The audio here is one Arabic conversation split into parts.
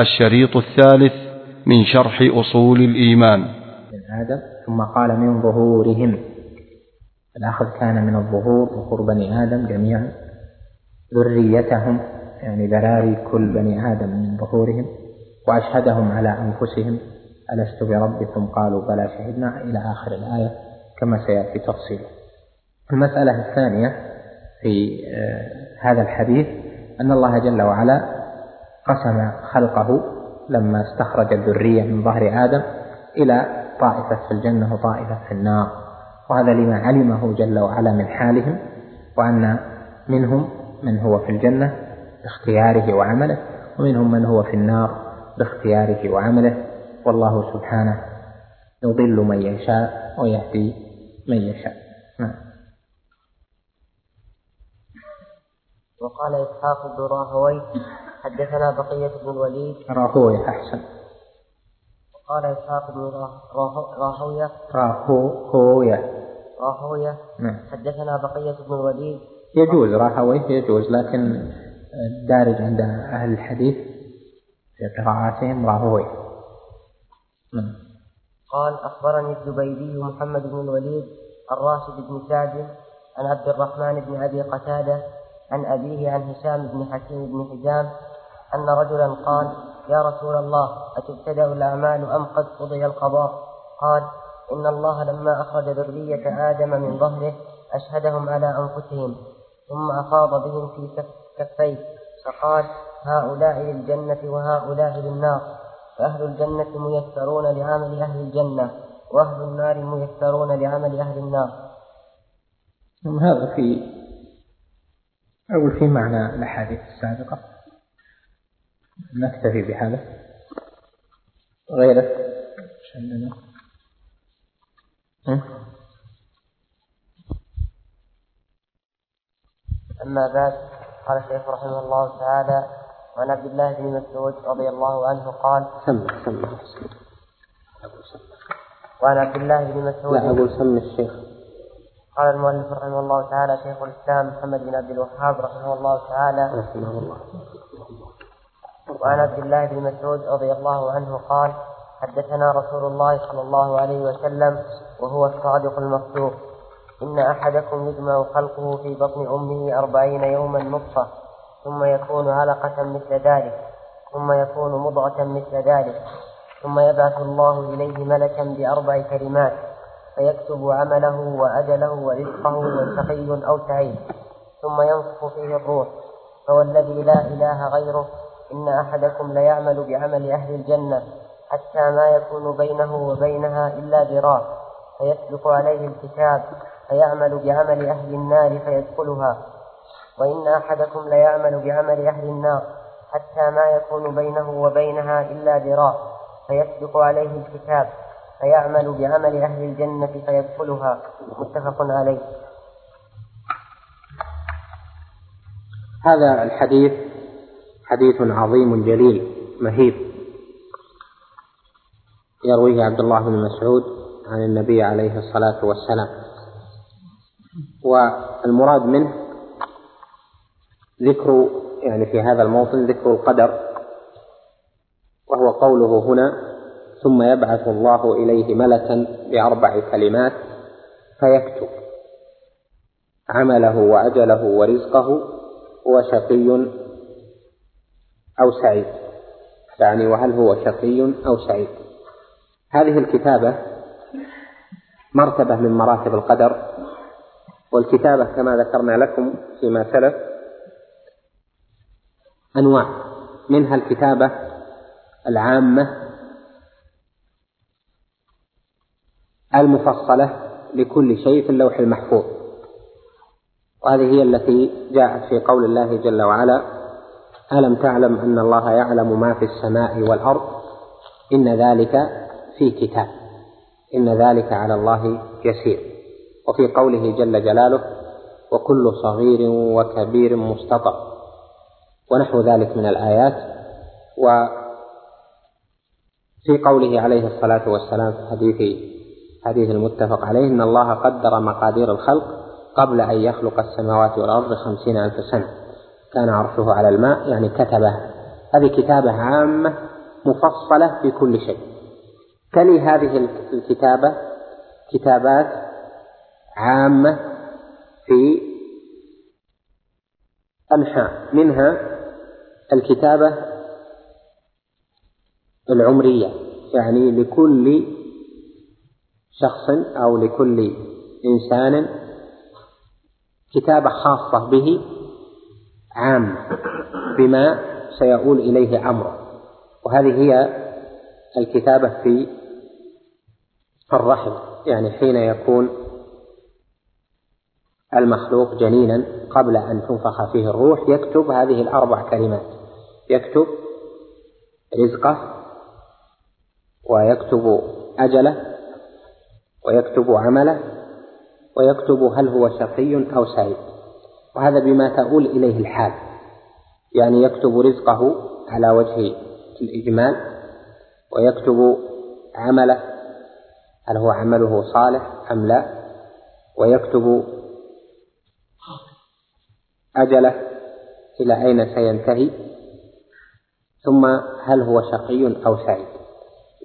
الشريط الثالث من شرح أصول الإيمان. آدم ثم قال من ظهورهم. الأخذ كان من الظهور ظهور بني آدم جميعا. ذريتهم يعني ذراري كل بني آدم من ظهورهم. وأشهدهم على أنفسهم. ألست بربكم؟ قالوا بلى شهدنا إلى آخر الآية كما سيأتي تفصيله المسألة الثانية في آه، هذا الحديث أن الله جل وعلا قسم خلقه لما استخرج الذرية من ظهر آدم إلى طائفة في الجنة وطائفة في النار. وهذا لما علمه جل وعلا من حالهم وأن منهم من هو في الجنة باختياره وعمله ومنهم من هو في النار باختياره وعمله. والله سبحانه يضل من يشاء ويهدي من يشاء. نعم. وقال إسحاق بن راهوي حدثنا بقية بن الوليد. راهوي أحسن. وقال إسحاق بن راهوية. راهوية. راهوية. نعم. حدثنا بقية بن الوليد. يجوز راهوي يجوز لكن الدارج عند أهل الحديث في قراءاتهم راهوي نعم. قال أخبرني الزبيدي محمد بن الوليد الراشد بن سعد عن عبد الرحمن بن أبي قتادة عن أبيه عن هشام بن حكيم بن حزام أن رجلا قال يا رسول الله أتبتدأ الأعمال أم قد قضي القضاء؟ قال إن الله لما أخرج ذرية آدم من ظهره أشهدهم على أنفسهم ثم أفاض بهم في كفيه. فقال هؤلاء للجنة وهؤلاء للنار فأهل الجنة ميسرون لعمل أهل الجنة وأهل النار ميسرون لعمل أهل النار. هذا في أقول في معنى الأحاديث السابقة. نكتفي بهذا. غيره عندنا أما بعد قال الشيخ رحمه الله تعالى وعن عبد الله بن مسعود رضي الله عنه قال سم سم وعن عبد الله بن مسعود لا أقول سم الشيخ. قال المؤلف رحمه الله تعالى شيخ الإسلام محمد بن عبد الوهاب رحمه الله تعالى رحمه الله. وعن عبد الله بن مسعود رضي الله عنه قال حدثنا رسول الله صلى الله عليه وسلم وهو الصادق المصدوق. إن أحدكم يجمع خلقه في بطن أمه أربعين يوما نطفة ثم يكون علقة مثل ذلك ثم يكون مضغة مثل ذلك ثم يبعث الله إليه ملكا بأربع كلمات فيكتب عمله وأجله ورزقه وشقي أو سعيد ثم ينفخ فيه الروح فوالذي لا إله غيره إن أحدكم ليعمل بعمل أهل الجنة حتى ما يكون بينه وبينها إلا ذراع فيسبق عليه الكتاب فيعمل بعمل أهل النار فيدخلها. وإن أحدكم ليعمل بعمل أهل النار حتى ما يكون بينه وبينها إلا ذراع فيسبق عليه الكتاب فيعمل بعمل أهل الجنة فيدخلها. متفق عليه. هذا الحديث حديث عظيم جليل مهيب. يرويه عبد الله بن مسعود عن النبي عليه الصلاة والسلام. والمراد منه ذكر يعني في هذا الموطن ذكر القدر وهو قوله هنا ثم يبعث الله إليه ملكا بأربع كلمات فيكتب عمله وأجله ورزقه وشقي أو سعيد. يعني وهل هو شقي أو سعيد. هذه الكتابة مرتبة من مراتب القدر. والكتابة كما ذكرنا لكم فيما سلف أنواع. منها الكتابة العامة المفصلة لكل شيء في اللوح المحفوظ. وهذه هي التي جاءت في قول الله جل وعلا ألم تعلم أن الله يعلم ما في السماء والأرض؟ إن ذلك في كتاب. إن ذلك على الله يسير. وفي قوله جل جلاله وكل صغير وكبير مستطر. ونحو ذلك من الآيات. وفي قوله عليه الصلاة والسلام في حديث حديث المتفق عليه إن الله قدر مقادير الخلق قبل أن يخلق السماوات والأرض خمسين ألف سنة. كان عرشه على الماء يعني كتب هذه كتابة عامة مفصلة في كل شيء. تلي هذه الكتابة كتابات عامة في أنحاء. منها الكتابة العمرية يعني لكل شخص أو لكل إنسان كتابة خاصة به عامة بما سيؤول إليه أمره. وهذه هي الكتابة في الرحم يعني حين يكون المخلوق جنينا قبل أن تنفخ فيه الروح يكتب هذه الأربع كلمات. يكتب رزقه ويكتب أجله ويكتب عمله ويكتب هل هو شقي أو سعيد. وهذا بما تؤول إليه الحال. يعني يكتب رزقه على وجه الإجمال ويكتب عمله هل هو عمله صالح أم لا؟ ويكتب أجله إلى أين سينتهي؟ ثم هل هو شقي أو سعيد؟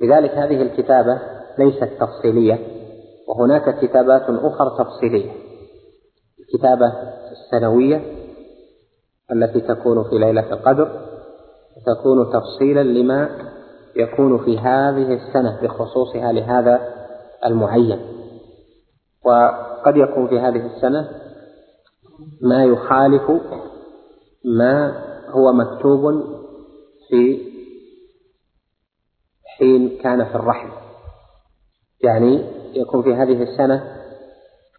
لذلك هذه الكتابة ليست تفصيلية وهناك كتابات أخرى تفصيلية. الكتابة السنوية التي تكون في ليلة القدر تكون تفصيلا لما يكون في هذه السنة بخصوصها لهذا المعين. وقد يكون في هذه السنة ما يخالف ما هو مكتوب في حين كان في الرحم. يعني يكون في هذه السنة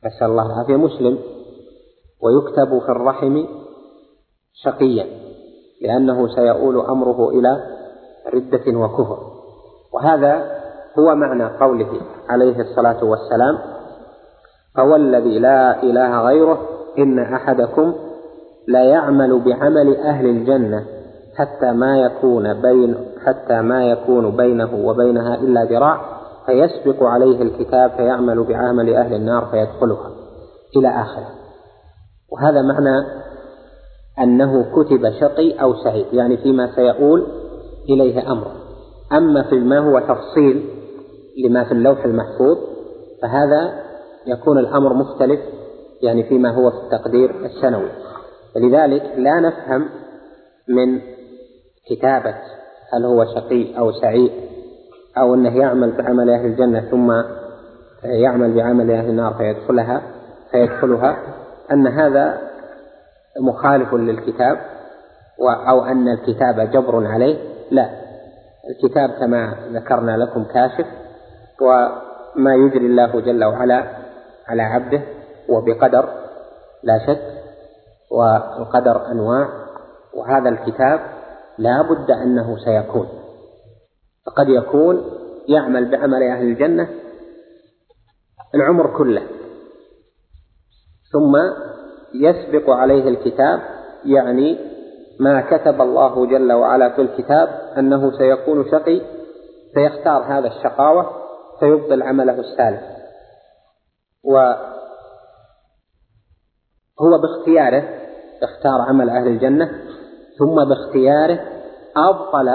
نسأل الله العافية مسلم. ويكتب في الرحم شقيا لأنه سيؤول أمره إلى ردة وكفر. وهذا هو معنى قوله عليه الصلاة والسلام فوالذي لا إله غيره إن أحدكم لا يعمل بعمل أهل الجنة حتى ما يكون بين حتى ما يكون بينه وبينها إلا ذراع فيسبق عليه الكتاب فيعمل بعمل أهل النار فيدخلها إلى آخره. وهذا معنى أنه كتب شقي أو سعيد يعني فيما سيؤول إليه أمره أما في ما هو تفصيل لما في اللوح المحفوظ فهذا يكون الأمر مختلف يعني فيما هو في التقدير السنوي. ولذلك لا نفهم من كتابة هل هو شقي أو سعيد أو أنه يعمل بعمل أهل الجنة ثم يعمل بعمل أهل النار فيدخلها فيدخلها. أن هذا مخالف للكتاب أو أن الكتاب جبر عليه. لا الكتاب كما ذكرنا لكم كاشف وما يجري الله جل وعلا على عبده وبقدر لا شك والقدر أنواع وهذا الكتاب لا بد أنه سيكون. فقد يكون يعمل بعمل أهل الجنة العمر كله. ثم يسبق عليه الكتاب يعني ما كتب الله جل وعلا في الكتاب أنه سيكون شقي فيختار هذا الشقاوة فيبطل عمله السالف. هو باختياره اختار عمل أهل الجنة ثم باختياره أبطل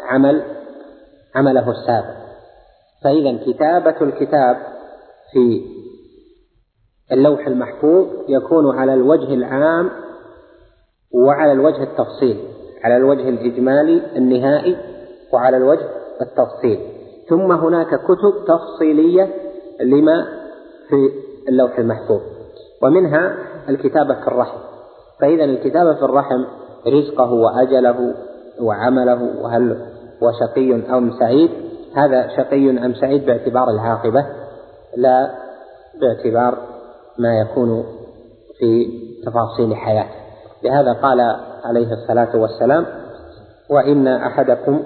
عمل عمله السابق. فإذا كتابة الكتاب في اللوح المحفوظ يكون على الوجه العام وعلى الوجه التفصيلي على الوجه الإجمالي النهائي وعلى الوجه التفصيلي ثم هناك كتب تفصيلية لما في اللوح المحفوظ ومنها الكتابة في الرحم. فإذا الكتابة في الرحم رزقه وأجله وعمله وهل هو شقي أم سعيد؟ هذا شقي أم سعيد باعتبار العاقبة لا باعتبار ما يكون في تفاصيل حياته لهذا قال عليه الصلاة والسلام وإن أحدكم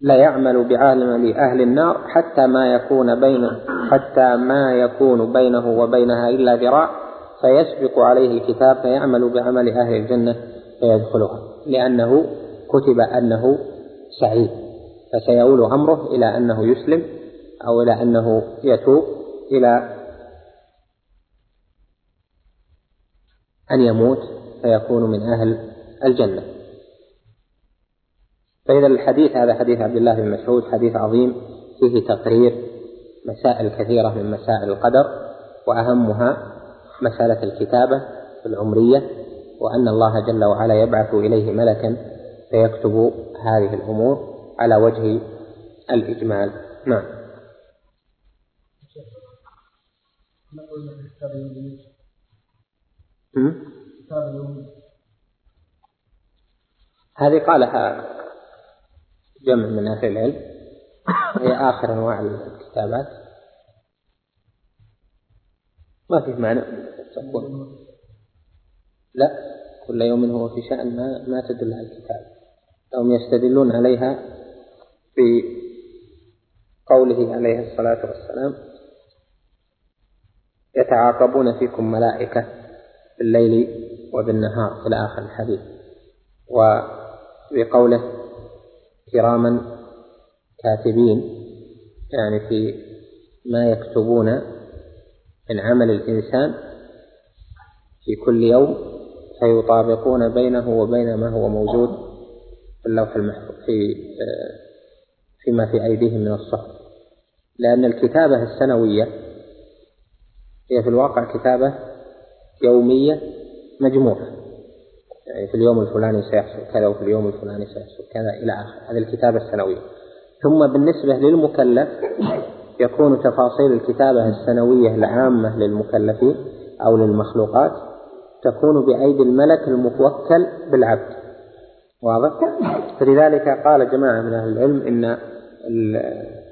لا يعمل بعالم أهل النار حتى ما يكون بين حتى ما يكون بينه وبينها إلا ذراع فيسبق عليه الكتاب فيعمل بعمل أهل الجنة فيدخلها لأنه كتب أنه سعيد فسيؤول أمره إلى أنه يسلم أو إلى أنه يتوب إلى أن يموت فيكون من أهل الجنة. فإذا الحديث هذا حديث عبد الله بن مسعود حديث عظيم فيه تقرير مسائل كثيرة من مسائل القدر وأهمها مسألة الكتابة العمرية وأن الله جل وعلا يبعث إليه ملكا فيكتب هذه الأمور على وجه الإجمال. نعم. هذه قالها جمع من أهل العلم. هي آخر أنواع الكتابات. ما في معنى تقول. لا كل يوم هو في شأن ما ما تدل على الكتاب. هم يستدلون عليها بقوله عليه الصلاة والسلام يتعاقبون فيكم ملائكة. بالليل وبالنهار إلى آخر الحديث. وبقوله كراما كاتبين يعني في ما يكتبون من عمل الإنسان في كل يوم فيطابقون بينه وبين ما هو موجود في اللوح المحفوظ في فيما في أيديهم من الصحف. لأن الكتابة السنوية هي في الواقع كتابة يومية مجموعة. يعني في اليوم الفلاني سيحصل كذا وفي اليوم الفلاني سيحصل كذا إلى آخر هذه الكتابة السنوية. ثم بالنسبة للمكلف يكون تفاصيل الكتابة السنوية العامة للمكلفين أو للمخلوقات تكون بأيدي الملك المتوكل بالعبد. واضح؟ فلذلك قال جماعة من أهل العلم إن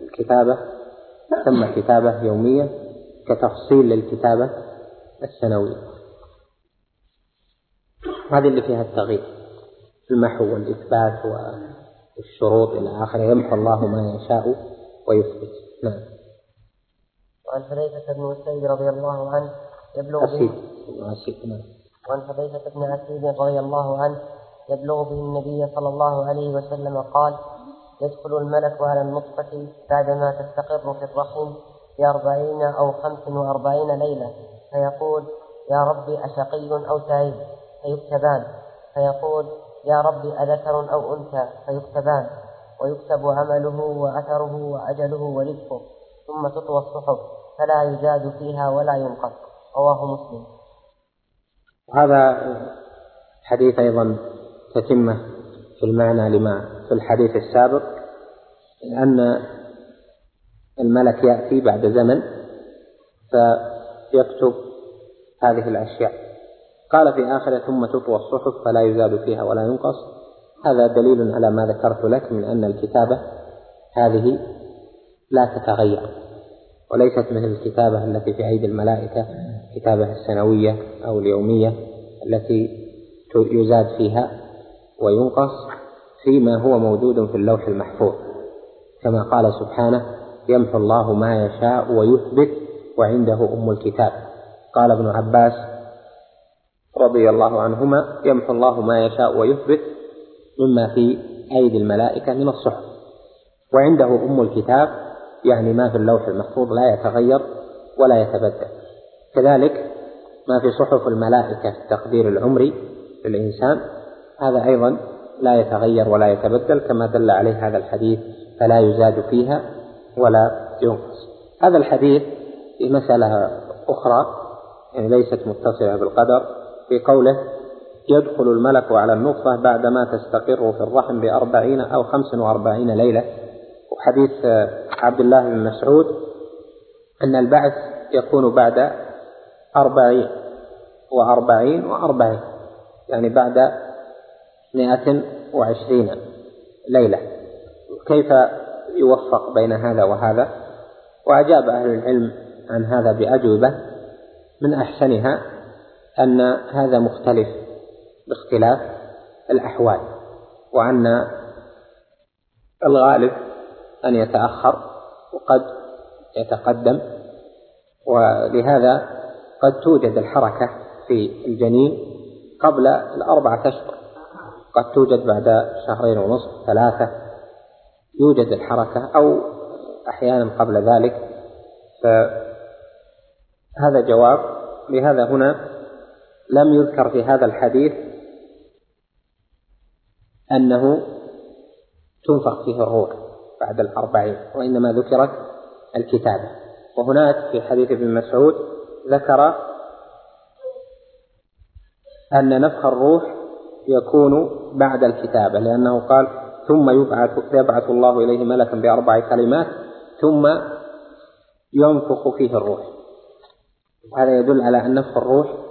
الكتابة تسمى كتابة يومية كتفصيل للكتابة السنوية. هذه اللي فيها التغيير. المحو والإثبات والشروط إلى آخره. يمحو الله ما يشاء ويثبت. نعم. وعن حذيفة بن أسيد رضي الله عنه يبلغ أسيد. أسيد نعم. وعن حذيفة بن أسيد رضي الله عنه يبلغ به النبي صلى الله عليه وسلم قال يدخل الملك على النطفة بعدما تستقر في الرحم بأربعين أو خمس وأربعين ليلة. فيقول يا ربي أشقي أو سعيد. فيكتبان. فيقول يا رب أذكر أو أنثى؟ فيكتبان. ويكتب عمله وأثره وأجله ورزقه ثم تطوى الصحف فلا يزاد فيها ولا ينقص. رواه مسلم. هذا حديث أيضا تتمة في المعنى لما في الحديث السابق أن الملك يأتي بعد زمن فيكتب هذه الأشياء. قال في آخره ثم تطوى الصحف فلا يزاد فيها ولا ينقص. هذا دليل على ما ذكرت لك من أن الكتابة هذه لا تتغير وليست مثل الكتابة التي في أيدي الملائكة الكتابة السنوية أو اليومية التي يزاد فيها وينقص فيما هو موجود في اللوح المحفوظ. كما قال سبحانه يمحو الله ما يشاء ويثبت وعنده أم الكتاب. قال ابن عباس رضي الله عنهما يمحو الله ما يشاء ويثبت مما في أيدي الملائكة من الصحف. وعنده أم الكتاب يعني ما في اللوح المحفوظ لا يتغير ولا يتبدل. كذلك ما في صحف الملائكة التقدير العمري للإنسان هذا أيضا لا يتغير ولا يتبدل كما دل عليه هذا الحديث فلا يزاد فيها ولا ينقص. هذا الحديث في مسألة أخرى يعني ليست متصلة بالقدر في قوله يدخل الملك على النطفة بعدما تستقر في الرحم بأربعين أو خمس وأربعين ليلة. وحديث عبد الله بن مسعود أن البعث يكون بعد أربعين وأربعين وأربعين يعني بعد مائة وعشرين ليلة. كيف يوفق بين هذا وهذا؟ وأجاب أهل العلم عن هذا بأجوبة من أحسنها أن هذا مختلف باختلاف الأحوال وأن الغالب أن يتأخر وقد يتقدم ولهذا قد توجد الحركة في الجنين قبل الأربعة أشهر. قد توجد بعد شهرين ونصف ثلاثة يوجد الحركة أو أحيانا قبل ذلك. فهذا جواب لهذا هنا لم يذكر في هذا الحديث أنه تنفخ فيه الروح بعد الأربعين وإنما ذكرت الكتابة وهناك في حديث ابن مسعود ذكر أن نفخ الروح يكون بعد الكتابة لأنه قال ثم يبعث يبعث الله إليه ملكا بأربع كلمات ثم ينفخ فيه الروح. هذا يدل على أن نفخ الروح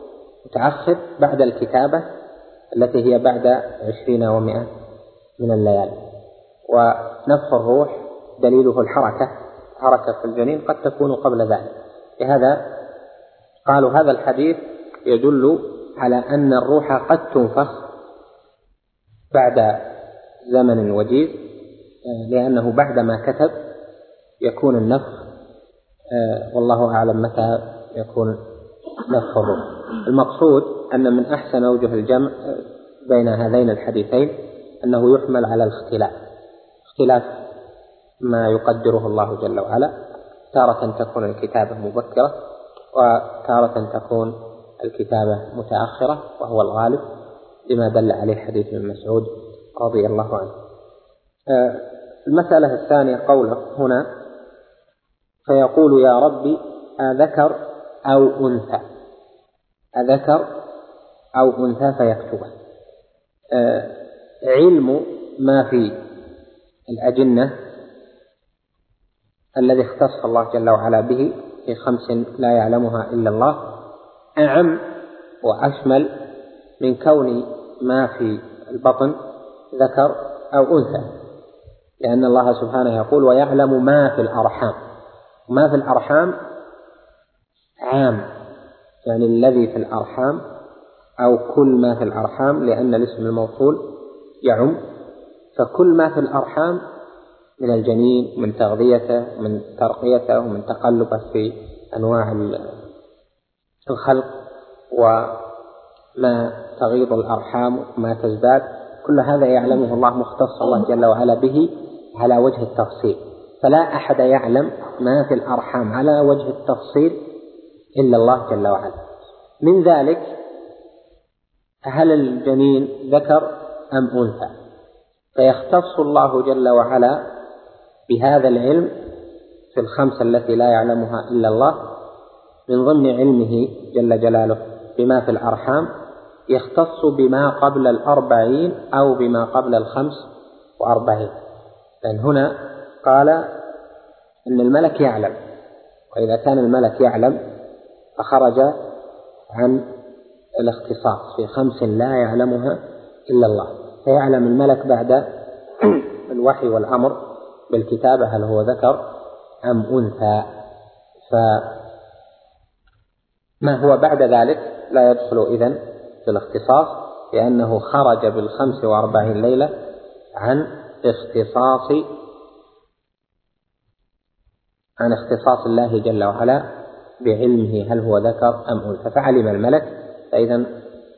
متأخر بعد الكتابة التي هي بعد عشرين ومائة من الليالي. ونفخ الروح دليله الحركة حركة في الجنين قد تكون قبل ذلك. لهذا قالوا هذا الحديث يدل على أن الروح قد تنفخ بعد زمن وجيز لأنه بعدما كتب يكون النفخ والله أعلم متى يكون نفخ الروح المقصود أن من أحسن أوجه الجمع بين هذين الحديثين أنه يحمل على الاختلاف. اختلاف ما يقدره الله جل وعلا تارة تكون الكتابة مبكرة وتارة تكون الكتابة متأخرة وهو الغالب لما دل عليه حديث ابن مسعود رضي الله عنه. آه، المسألة الثانية قوله هنا فيقول يا ربي أذكر أو أنثى. أذكر أو أنثى فيكتبه. آه، علم ما في الأجنة الذي اختص الله جل وعلا به في خمس لا يعلمها إلا الله أعم وأشمل من كون ما في البطن ذكر أو أنثى لأن الله سبحانه يقول ويعلم ما في الأرحام. ما في الأرحام عام. يعني الذي في الأرحام أو كل ما في الأرحام لأن الاسم الموصول يعم. فكل ما في الأرحام من الجنين من تغذيته من ترقيته ومن تقلبه في أنواع الخلق وما تغيض الأرحام وما تزداد. كل هذا يعلمه الله مختص الله جل وعلا به على وجه التفصيل. فلا أحد يعلم ما في الأرحام على وجه التفصيل إلا الله جل وعلا. من ذلك هل الجنين ذكر أم أنثى؟ فيختص الله جل وعلا بهذا العلم في الخمسة التي لا يعلمها إلا الله من ضمن علمه جل جلاله بما في الأرحام يختص بما قبل الأربعين أو بما قبل الخمس وأربعين. لأن هنا قال أن الملك يعلم وإذا كان الملك يعلم فخرج عن الاختصاص في خمس لا يعلمها إلا الله. فيعلم الملك بعد الوحي والأمر بالكتابة هل هو ذكر أم أنثى. فما هو بعد ذلك؟ لا يدخل إذن في الاختصاص لأنه خرج بالخمس وأربعين ليلة عن اختصاص عن اختصاص الله جل وعلا. بعلمه هل هو ذكر أم أنثى. فعلم الملك فإذا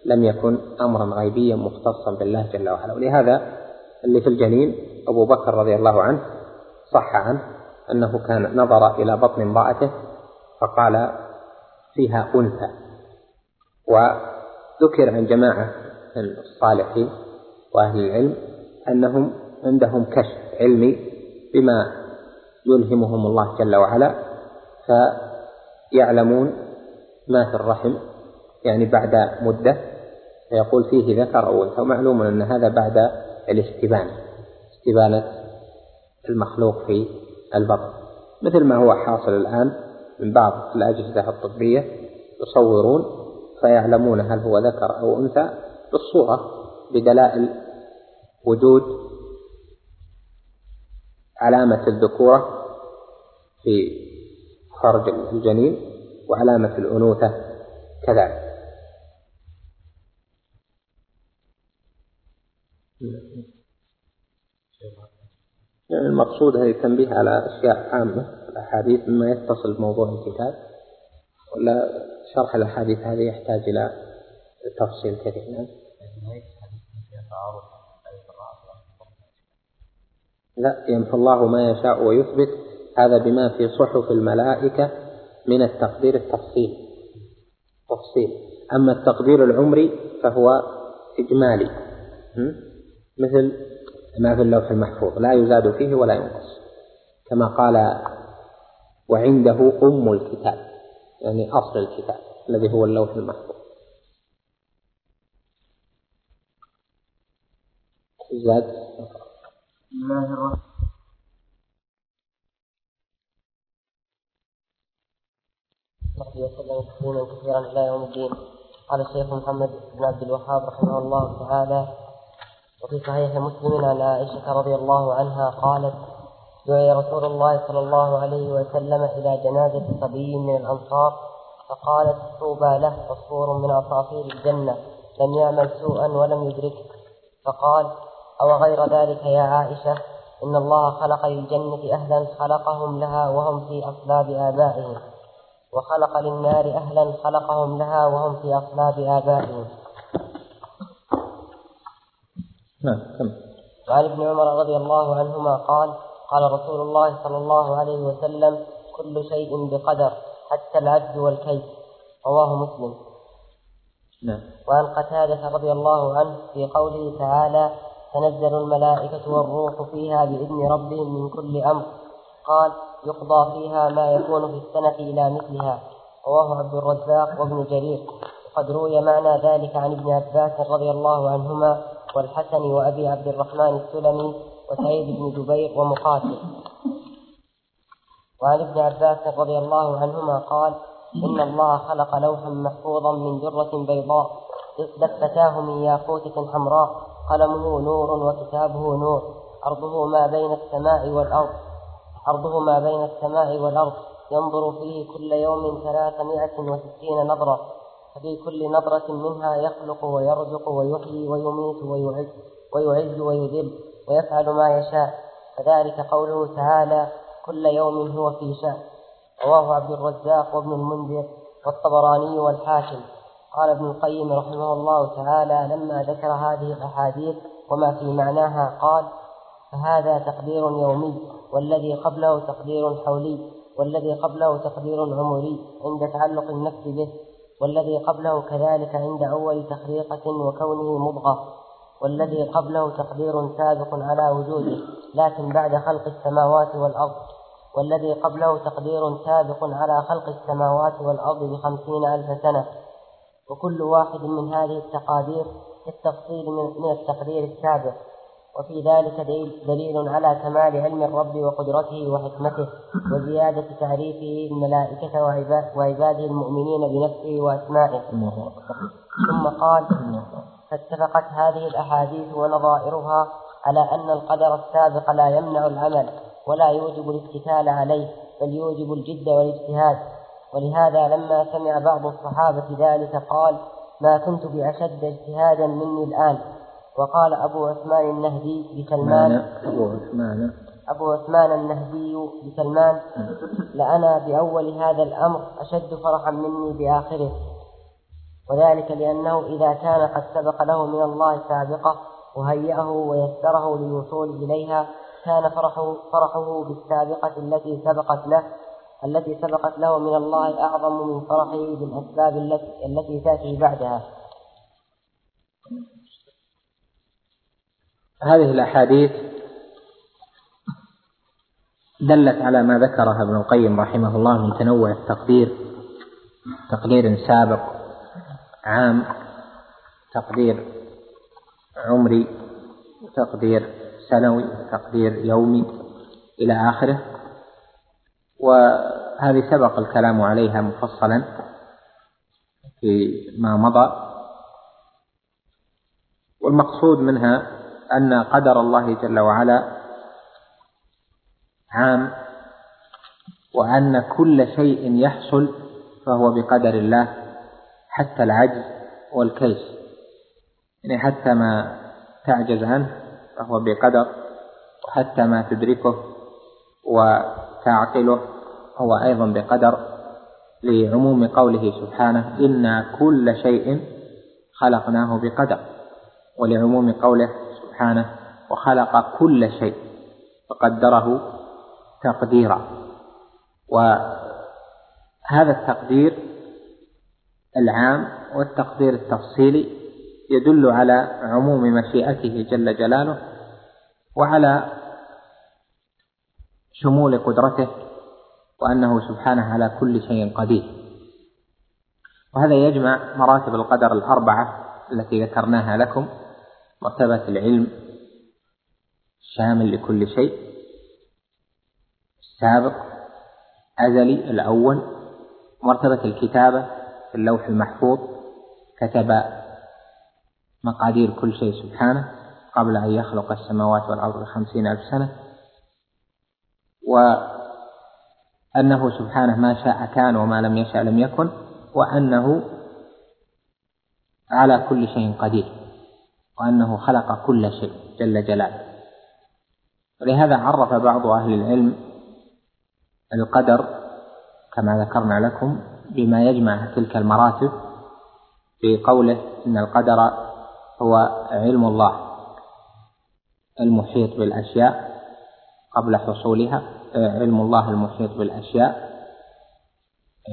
لم يكن أمرا غيبيا مختصا بالله جل وعلا. ولهذا اللي في الجنين أبو بكر رضي الله عنه صح عنه أنه كان نظر إلى بطن امرأته فقال فيها أنثى. وذكر عن جماعة من الصالحين وأهل العلم أنهم عندهم كشف علمي بما يلهمهم الله جل وعلا فيعلمون ما في الرحم يعني بعد مدة فيقول فيه ذكر أو أنثى ومعلوم أن هذا بعد الاستبانة استبانة المخلوق في البطن. مثل ما هو حاصل الآن من بعض الأجهزة الطبية يصورون فيعلمون هل هو ذكر أو أنثى بالصورة بدلائل وجود علامة الذكورة في فرج الجنين وعلامة الأنوثة كذلك يعني المقصود هذه التنبيه على أشياء عامة الأحاديث مما يتصل بموضوع الكتاب. ولا شرح الأحاديث هذه يحتاج إلى تفصيل كثير. نعم. لا يمحو الله ما يشاء ويثبت. هذا بما في صحف الملائكة من التقدير التفصيل. تفصيل. أما التقدير العمري فهو إجمالي. مثل ما في اللوح المحفوظ. لا يزاد فيه ولا ينقص. كما قال وعنده أم الكتاب. يعني أصل الكتاب الذي هو اللوح المحفوظ. زاد. بسم الله الرحمن وسلم تسليما كثيرا إلى يوم الدين قال الشيخ محمد بن عبد الوهاب رحمه الله تعالى وفي صحيح مسلم عن عائشة رضي الله عنها قالت دعي رسول الله صلى الله عليه وسلم إلى جنازة صبي من الأنصار فقالت طوبى له عصفور من عصافير الجنة لم يعمل سوءا ولم يدركه. فقال أو غير ذلك يا عائشة إن الله خلق للجنة أهلا خلقهم لها وهم في أصلاب آبائهم. وخلق للنار أهلا خلقهم لها وهم في أصلاب آبائهم. نعم وعن ابن عمر رضي الله عنهما قال قال رسول الله صلى الله عليه وسلم كل شيء بقدر حتى العد والكيس رواه مسلم. نعم. وعن قتادة رضي الله عنه في قوله تعالى تنزل الملائكة والروح فيها بإذن ربهم من كل أمر. قال يقضى فيها ما يكون في السنة إلى مثلها. رواه عبد الرزاق وابن جرير. وقد روي معنى ذلك عن ابن عباس رضي الله عنهما والحسن وأبي عبد الرحمن السلمي وسعيد بن جبير ومقاتل. وعن ابن عباس رضي الله عنهما قال إن الله خلق لوحا محفوظا من درة بيضاء دفتاه من ياقوتة حمراء قلمه نور وكتابه نور أرضه ما بين السماء والأرض. أرضه ما بين السماء والأرض ينظر فيه كل يوم ثلاثمائة وستين نظرة ففي كل نظرة منها يخلق ويرزق ويحيي ويميت ويعز ويعز ويذل ويفعل ما يشاء. فذلك قوله تعالى كل يوم هو في شأن. رواه عبد الرزاق وابن المنذر والطبراني والحاكم. قال ابن القيم رحمه الله تعالى لما ذكر هذه الأحاديث وما في معناها قال فهذا تقدير يومي والذي قبله تقدير حولي والذي قبله تقدير عمري عند تعلق النفس به والذي قبله كذلك عند أول تخريقة وكونه مضغة والذي قبله تقدير سابق على وجوده لكن بعد خلق السماوات والأرض والذي قبله تقدير سابق على خلق السماوات والأرض بخمسين ألف سنة. وكل واحد من هذه التقادير كالتفصيل من التقدير السابق. وفي ذلك دليل على كمال علم الرب وقدرته وحكمته وزيادة تعريفه الملائكة وعباده المؤمنين بنفسه وأسمائه. ثم قال فاتفقت هذه الأحاديث ونظائرها على أن القدر السابق لا يمنع العمل ولا يوجب الاتكال عليه بل يوجب الجد والاجتهاد. ولهذا لما سمع بعض الصحابة ذلك قال ما كنت بأشد اجتهادا مني الآن. وقال أبو عثمان النهدي بسلمان أبو عثمان. أبو عثمان النهدي بسلمان لأنا بأول هذا الأمر أشد فرحا مني بآخره وذلك لأنه إذا كان قد سبق له من الله سابقة وهيأه ويسره للوصول إليها كان فرحه, فرحه بالسابقة التي سبقت له التي سبقت له من الله أعظم من فرحه بالأسباب التي, التي تأتي بعدها. هذه الأحاديث دلت على ما ذكرها ابن القيم رحمه الله من تنوع التقدير تقدير سابق عام تقدير عمري تقدير سنوي تقدير يومي إلى آخره. وهذه سبق الكلام عليها مفصلا في ما مضى. والمقصود منها أن قدر الله جل وعلا عام وأن كل شيء يحصل فهو بقدر الله حتى العجز والكيس. يعني حتى ما تعجز عنه فهو بقدر وحتى ما تدركه وتعقله هو أيضا بقدر لعموم قوله سبحانه إنا كل شيء خلقناه بقدر ولعموم قوله سبحانه وخلق كل شيء فقدره تقديرا. وهذا التقدير العام والتقدير التفصيلي يدل على عموم مشيئته جل جلاله وعلى شمول قدرته وأنه سبحانه على كل شيء قدير. وهذا يجمع مراتب القدر الأربعة التي ذكرناها لكم. مرتبة العلم الشامل لكل شيء. السابق أزلي الأول مرتبة الكتابة في اللوح المحفوظ كتب مقادير كل شيء سبحانه قبل أن يخلق السماوات والأرض بخمسين ألف سنة. وأنه سبحانه ما شاء كان وما لم يشاء لم يكن وأنه على كل شيء قدير. وأنه خلق كل شيء جل جلاله. ولهذا عرف بعض أهل العلم القدر كما ذكرنا لكم بما يجمع تلك المراتب في قوله إن القدر هو علم الله المحيط بالأشياء قبل حصولها علم الله المحيط بالأشياء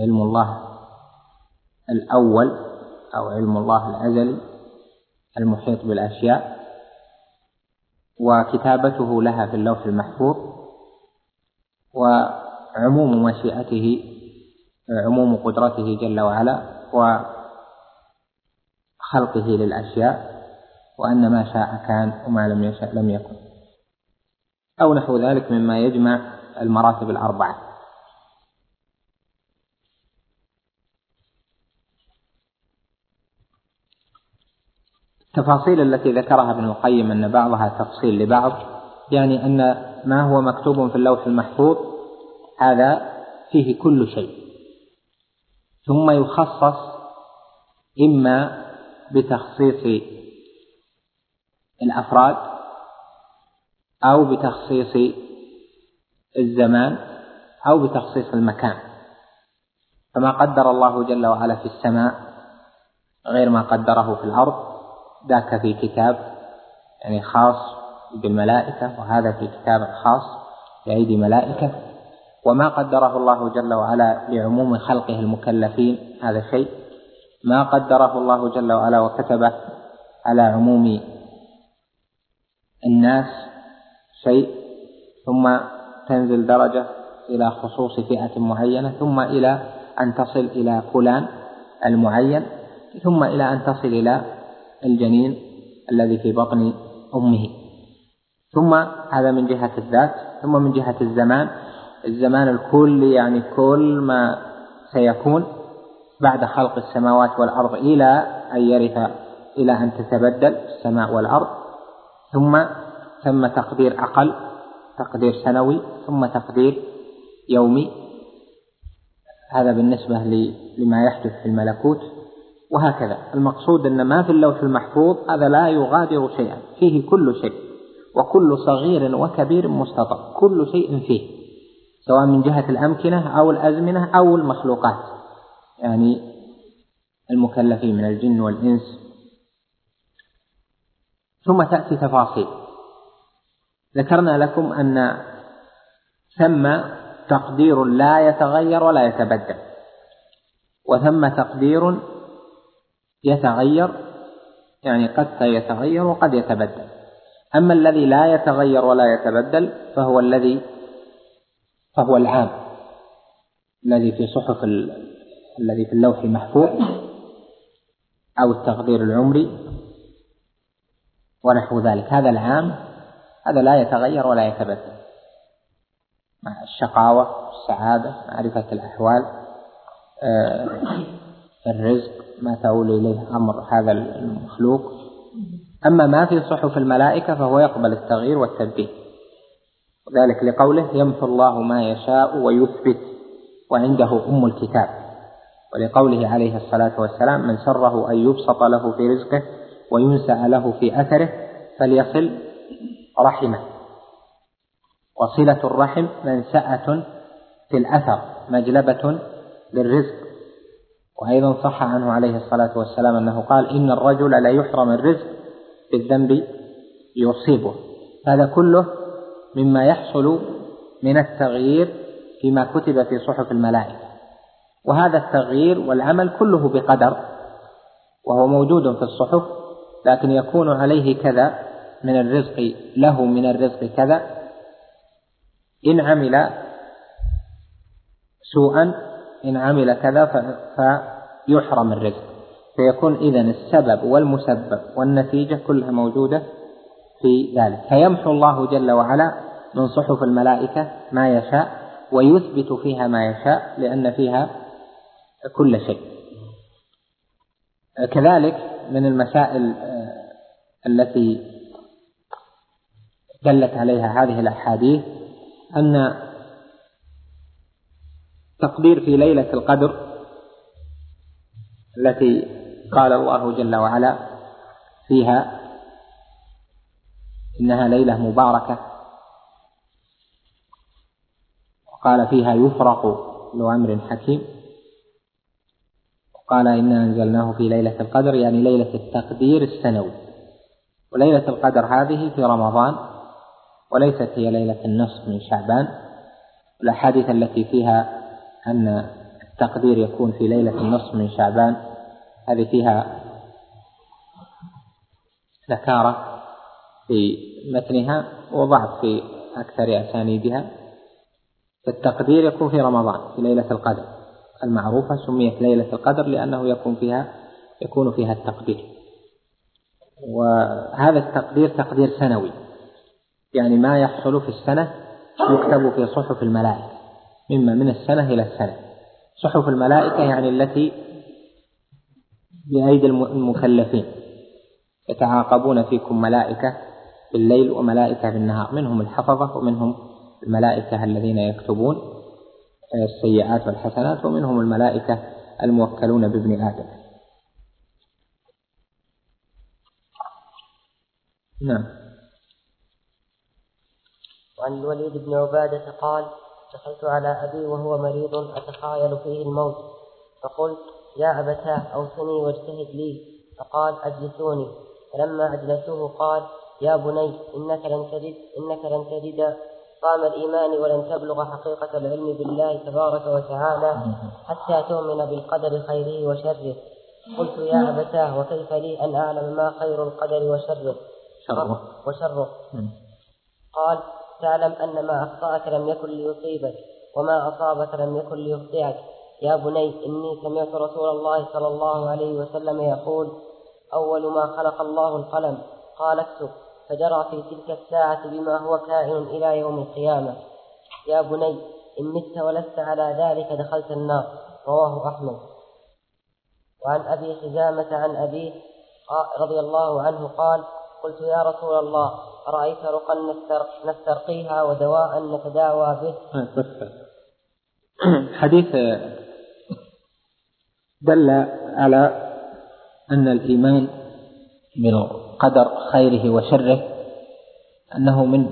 علم الله الأول أو علم الله الأزلي المحيط بالأشياء وكتابته لها في اللوح المحفوظ وعموم مشيئته عموم قدرته جل وعلا وخلقه للأشياء وأن ما شاء كان وما لم يشاء لم يكن. أو نحو ذلك مما يجمع المراتب الأربعة. التفاصيل التي ذكرها ابن القيم أن بعضها تفصيل لبعض يعني أن ما هو مكتوب في اللوح المحفوظ هذا فيه كل شيء. ثم يخصص إما بتخصيص الأفراد أو بتخصيص الزمان أو بتخصيص المكان. فما قدر الله جل وعلا في السماء غير ما قدره في الأرض. ذاك في كتاب يعني خاص بالملائكة وهذا في كتاب خاص بأيدي ملائكة. وما قدره الله جل وعلا لعموم خلقه المكلفين هذا شيء. ما قدره الله جل وعلا وكتبه على عموم الناس شيء. ثم تنزل درجة إلى خصوص فئة معينة ثم إلى أن تصل إلى فلان المعين ثم إلى أن تصل إلى الجنين الذي في بطن أمه. ثم هذا من جهة الذات ثم من جهة الزمان. الزمان الكلي يعني كل ما سيكون بعد خلق السماوات والأرض إلى أن يرث إلى أن تتبدل السماء والأرض. ثم ثم تقدير أقل تقدير سنوي ثم تقدير يومي. هذا بالنسبة لما يحدث في الملكوت. وهكذا. المقصود أن ما في اللوح المحفوظ هذا لا يغادر شيئا. فيه كل شيء. وكل صغير وكبير مستطر. كل شيء فيه. سواء من جهة الأمكنة أو الأزمنة أو المخلوقات. يعني المكلفين من الجن والإنس. ثم تأتي تفاصيل. ذكرنا لكم أن ثم تقدير لا يتغير ولا يتبدل. وثم تقدير يتغير يعني قد سيتغير وقد يتبدل. أما الذي لا يتغير ولا يتبدل فهو الذي فهو العام الذي في صحف الذي في اللوح المحفوظ أو التقدير العمري ونحو ذلك. هذا العام هذا لا يتغير ولا يتبدل. مع الشقاوة السعادة معرفة الأحوال آه، الرزق ما تؤول إليه أمر هذا المخلوق. أما ما في صحف الملائكة فهو يقبل التغيير والتبديل وذلك لقوله يمحو الله ما يشاء ويثبت وعنده أم الكتاب. ولقوله عليه الصلاة والسلام من سره أن يبسط له في رزقه وينسأ له في أثره فليصل رحمه. وصلة الرحم منسأة في الأثر مجلبة للرزق. وأيضا صح عنه عليه الصلاة والسلام أنه قال إن الرجل لا يحرم الرزق بالذنب يصيبه. هذا كله مما يحصل من التغيير فيما كتب في صحف الملائكة. وهذا التغيير والعمل كله بقدر وهو موجود في الصحف لكن يكون عليه كذا من الرزق له من الرزق كذا. إن عمل سوءا إن عمل كذا فيحرم الرزق. فيكون إذا السبب والمسبب والنتيجة كلها موجودة في ذلك. فيمحو الله جل وعلا من صحف الملائكة ما يشاء ويثبت فيها ما يشاء لأن فيها كل شيء. كذلك من المسائل التي دلت عليها هذه الأحاديث أن تقدير في ليلة القدر التي قال الله جل وعلا فيها إنها ليلة مباركة. وقال فيها يفرق ذو أمر حكيم وقال إنا أنزلناه في ليلة القدر يعني ليلة التقدير السنوي. وليلة القدر هذه في رمضان وليست هي ليلة النصف من شعبان. الأحاديث التي فيها أن التقدير يكون في ليلة النصف من شعبان. هذه فيها ذكارة في متنها وضعف في أكثر أسانيدها. فالتقدير يكون في رمضان في ليلة القدر. المعروفة سميت ليلة القدر لأنه يكون فيها يكون فيها التقدير. وهذا التقدير تقدير سنوي. يعني ما يحصل في السنة يكتب في صحف الملائكة. مما من السنة إلى السنة صحف الملائكة يعني التي بأيدي المكلفين. يتعاقبون فيكم ملائكة بالليل وملائكة بالنهار. منهم الحفظة ومنهم الملائكة الذين يكتبون السيئات والحسنات ومنهم الملائكة الموكلون بابن آدم. نعم. وعن الوليد بن عبادة قال دخلت على أبي وهو مريض أتخايل فيه الموت. فقلت يا أبتاه أوصني واجتهد لي. فقال أجلسوني. فلما أجلسوه قال يا بني إنك لن تجد إنك لن تجد. طعم الإيمان ولن تبلغ حقيقة العلم بالله تبارك وتعالى حتى تؤمن بالقدر خيره وشره. قلت يا أبتاه وكيف لي أن أعلم ما خير القدر وشره؟ شره. وشره قال تعلم أن ما أخطأك لم يكن ليصيبك وما أصابك لم يكن ليخطئك. يا بني إني سمعت رسول الله صلى الله عليه وسلم يقول أول ما خلق الله القلم قال اكتب. فجرى في تلك الساعة بما هو كائن إلى يوم القيامة. يا بني إن مت ولست على ذلك دخلت النار. رواه أحمد. وعن أبي حزامة عن أبيه رضي الله عنه قال قلت يا رسول الله أرأيت رقا نسترقيها ودواء نتداوى به. حديث دل على أن الإيمان بالقدر خيره وشره أنه من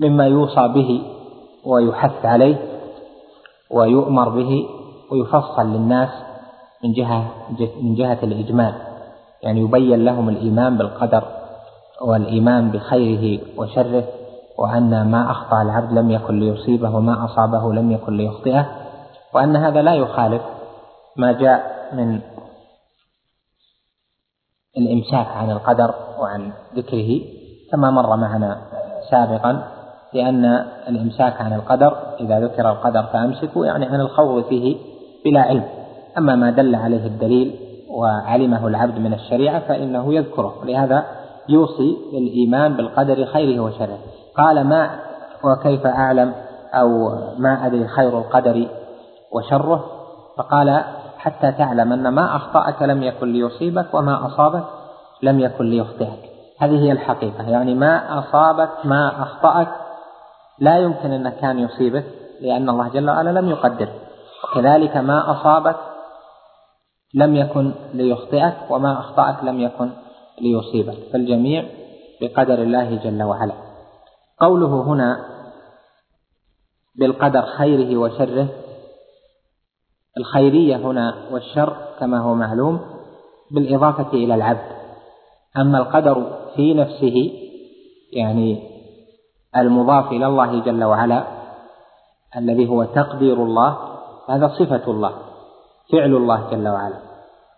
مما يوصى به ويحث عليه ويؤمر به ويفصل للناس من جهة من جهة الإجمال. يعني يبين لهم الإيمان بالقدر. والإيمان بخيره وشره وأن ما أخطأ العبد لم يكن ليصيبه وما أصابه لم يكن ليخطئه وأن هذا لا يخالف ما جاء من الإمساك عن القدر وعن ذكره كما مر معنا سابقا لأن الإمساك عن القدر إذا ذكر القدر فأمسكوا يعني عن الخوض فيه بلا علم. أما ما دل عليه الدليل وعلمه العبد من الشريعة فإنه يذكره. ولهذا يوصي بالإيمان بالقدر خيره وشره. قال ما وكيف أعلم؟ أو ما أدري خير القدر وشره؟ فقال حتى تعلم أن ما أخطأك لم يكن ليصيبك وما أصابك لم يكن ليخطئك. هذه هي الحقيقة. يعني ما أصابك ما أخطأك لا يمكن أن كان يصيبك لأن الله جل وعلا لم يقدر. وكذلك ما أصابك لم يكن ليخطئك وما أخطأك لم يكن ليصيبك. فالجميع بقدر الله جل وعلا. قوله هنا بالقدر خيره وشره الخيرية هنا والشر كما هو معلوم بالإضافة إلى العبد. أما القدر في نفسه يعني المضاف إلى الله جل وعلا الذي هو تقدير الله هذا صفة الله فعل الله جل وعلا.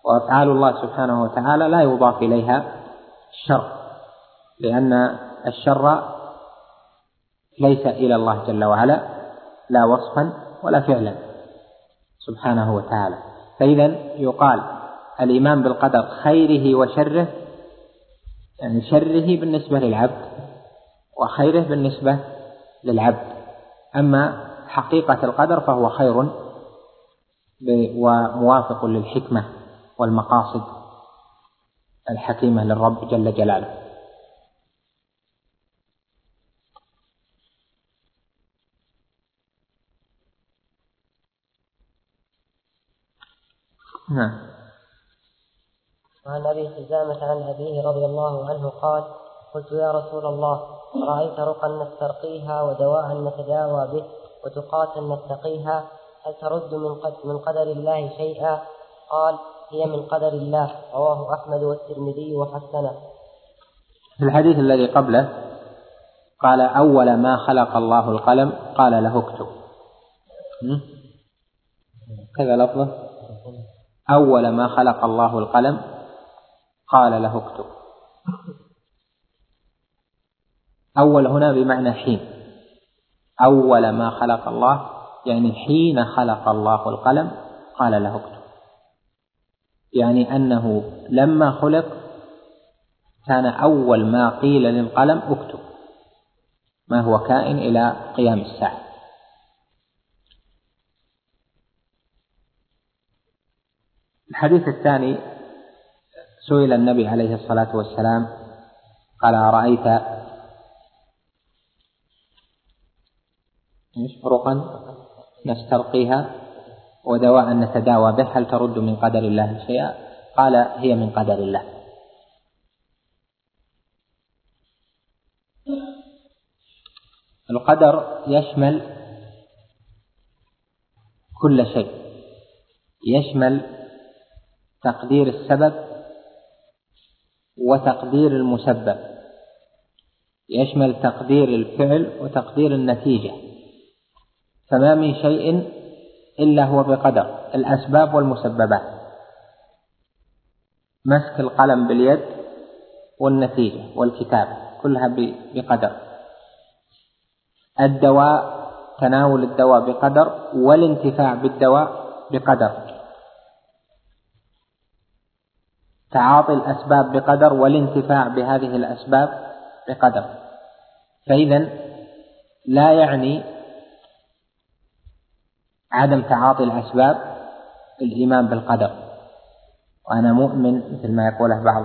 وأفعال الله سبحانه وتعالى لا يضاف إليها الشر لأن الشر ليس إلى الله جل وعلا لا وصفا ولا فعلا سبحانه وتعالى. فإذا يقال الإيمان بالقدر خيره وشره يعني شره بالنسبة للعبد وخيره بالنسبة للعبد. أما حقيقة القدر فهو خير وموافق للحكمة. والمقاصد الحكيمة للرب جل جلاله. نعم. وعن أبي حزامة عن أبيه رضي الله عنه قال قلت يا رسول الله رأيت رقا نسترقيها ودواء نتداوى به وتقاتا نتقيها هل ترد من قدر الله شيئا؟ قال هي من قدر الله رواه أحمد والترمذي وحسنه. في الحديث الذي قبله قال أول ما خلق الله القلم قال له اكتب. كذا لفظه؟ أول ما خلق الله القلم قال له اكتب. أول هنا بمعنى حين. أول ما خلق الله يعني حين خلق الله القلم قال له اكتب. يعني أنه لما خلق كان أول ما قيل للقلم اكتب. ما هو كائن إلى قيام الساعة. الحديث الثاني سئل النبي عليه الصلاة والسلام قال أرأيت رقا نسترقيها. ودواء نتداوى به هل ترد من قدر الله شيئا؟ قال هي من قدر الله. القدر يشمل كل شيء. يشمل تقدير السبب وتقدير المسبب. يشمل تقدير الفعل وتقدير النتيجة. فما من شيء إلا هو بقدر الأسباب والمسببات. مسك القلم باليد والنتيجة والكتابة كلها بقدر. الدواء تناول الدواء بقدر والانتفاع بالدواء بقدر. تعاطي الأسباب بقدر والانتفاع بهذه الأسباب بقدر. فإذا لا يعني عدم تعاطي الأسباب الإيمان بالقدر. وأنا مؤمن مثل ما يقوله بعض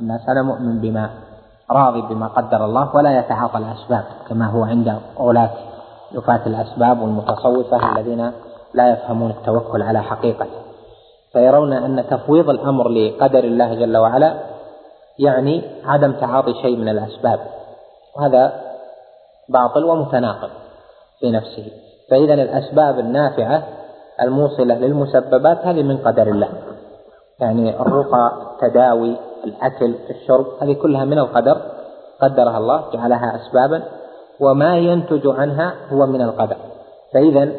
الناس أنا مؤمن بما راضي بما قدر الله ولا يتعاطى الأسباب كما هو عند غلاة نفاة الأسباب والمتصوفة الذين لا يفهمون التوكل على حقيقته فيرون أن تفويض الأمر لقدر الله جل وعلا يعني عدم تعاطي شيء من الأسباب وهذا باطل ومتناقض في نفسه. فإذا الأسباب النافعة الموصلة للمسببات هذه من قدر الله. يعني الرقى التداوي الأكل الشرب هذه كلها من القدر قدرها الله جعلها أسبابا وما ينتج عنها هو من القدر. فإذا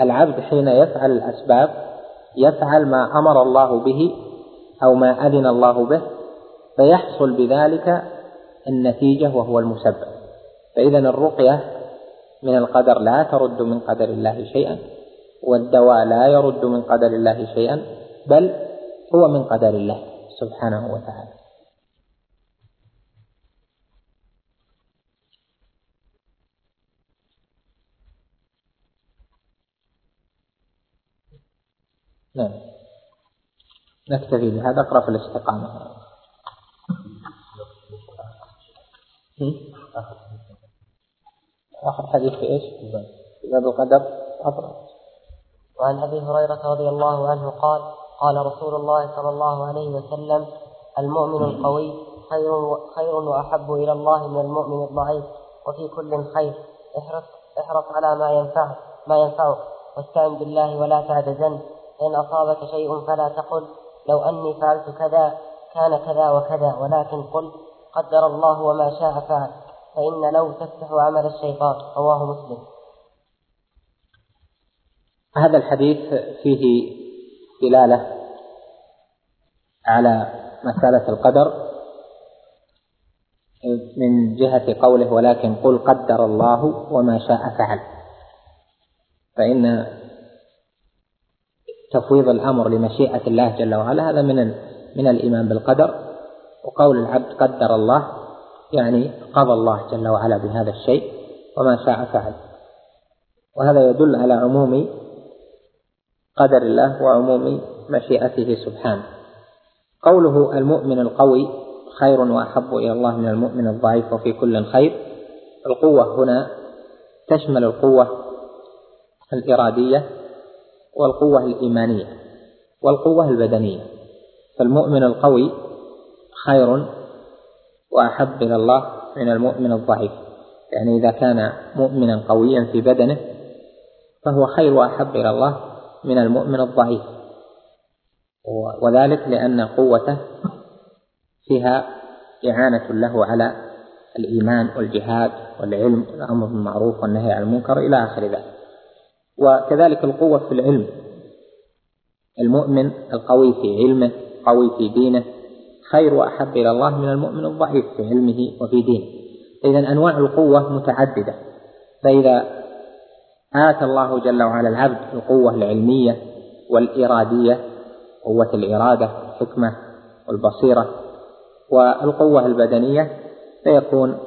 العبد حين يفعل الأسباب يفعل ما أمر الله به أو ما أذن الله به فيحصل بذلك النتيجة وهو المسبب. فإذا الرقية من القدر لا ترد من قدر الله شيئا والدواء لا يرد من قدر الله شيئا بل هو من قدر الله سبحانه وتعالى. نعم. نكتفي بهذا أقرأ في الاستقامة. آخر حديث في إيش؟ في باب القدر. أقرأ وعن أبي هريرة رضي الله عنه قال قال رسول الله صلى الله عليه وسلم المؤمن القوي خير خير وأحب إلى الله من المؤمن الضعيف وفي كل خير. احرص احرص على ما ينفعك ما ينفعك واستعن بالله ولا تعجزن فإن أصابك شيء فلا تقل. لو أني فعلت كذا كان كذا وكذا ولكن قل قدر الله وما شاء فعل. فإن لو تفتح عمل الشيطان رواه مسلم. هذا الحديث فيه دلالة على مسألة القدر من جهة قوله ولكن قل قدر الله وما شاء فعل فإن تفويض الأمر لمشيئة الله جل وعلا هذا من من الإيمان بالقدر وقول العبد قدر الله يعني قضى الله جل وعلا بهذا الشيء وما شاء فعل. وهذا يدل على عموم قدر الله وعموم مشيئته سبحانه. قوله المؤمن القوي خير وأحب إلى الله من المؤمن الضعيف وفي كل خير. القوة هنا تشمل القوة الإرادية والقوة الإيمانية والقوة البدنية. فالمؤمن القوي خير وأحب إلى الله من المؤمن الضعيف. يعني إذا كان مؤمنا قويا في بدنه فهو خير وأحب إلى الله من المؤمن الضعيف. وذلك لأن قوته فيها إعانة له على الإيمان والجهاد والعلم والأمر بالمعروف والنهي عن المنكر إلى آخر ذلك. وكذلك القوة في العلم. المؤمن القوي في علمه قوي في دينه خير وأحب إلى الله من المؤمن الضعيف في علمه وفي دينه. إذا أنواع القوة متعددة. فإذا آتى الله جل وعلا العبد القوة العلمية والإرادية قوة الإرادة الحكمة والبصيرة والقوة البدنية فيكون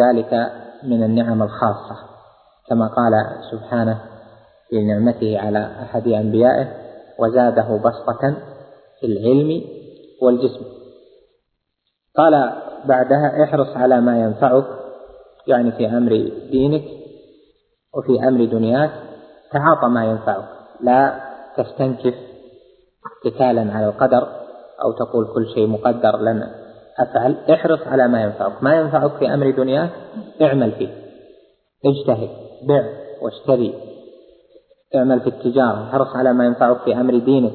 ذلك من النعم الخاصة. كما قال سبحانه في نعمته على أحد أنبيائه وزاده بسطة في العلم والجسم. قال بعدها احرص على ما ينفعك يعني في أمر دينك وفي أمر دنياك تعاطى ما ينفعك لا تستنكف اتكالا على القدر أو تقول كل شيء مقدر لن أفعل احرص على ما ينفعك. ما ينفعك في أمر دنياك اعمل فيه. اجتهد بع واشتري. اعمل في التجارة. احرص على ما ينفعك في أمر دينك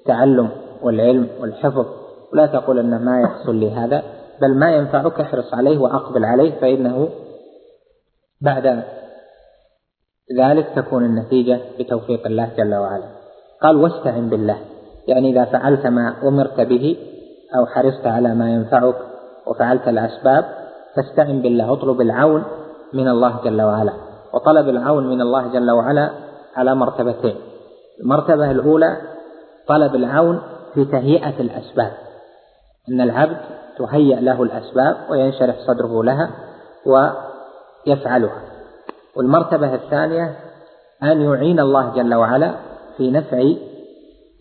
التعلم والعلم والحفظ. ولا تقول أن ما يحصل لي هذا بل ما ينفعك احرص عليه وأقبل عليه فإنه بعد ذلك تكون النتيجة بتوفيق الله جل وعلا. قال واستعن بالله. يعني إذا فعلت ما أمرت به أو حرصت على ما ينفعك وفعلت الأسباب فاستعن بالله اطلب العون من الله جل وعلا. وطلب العون من الله جل وعلا على مرتبتين. المرتبة الأولى طلب العون في تهيئة الأسباب. أن العبد تهيأ له الأسباب وينشرح صدره لها ويفعلها. والمرتبة الثانية أن يعين الله جل وعلا في نفع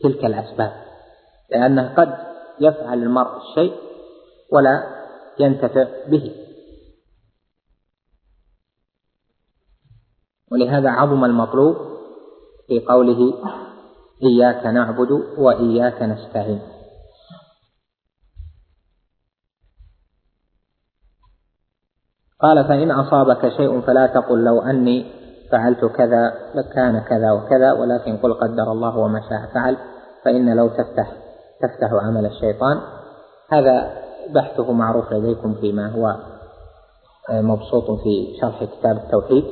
تلك الأسباب لأنه قد يفعل المرء الشيء ولا ينتفع به. ولهذا عظم المطلوب في قوله إياك نعبد وإياك نستعين. قال فإن أصابك شيء فلا تقل لو أني فعلت كذا لكان كذا وكذا ولكن قل قدر الله وما شاء فعل فإن لو تفتح تفتح عمل الشيطان هذا بحثه معروف لديكم فيما هو مبسوط في شرح كتاب التوحيد.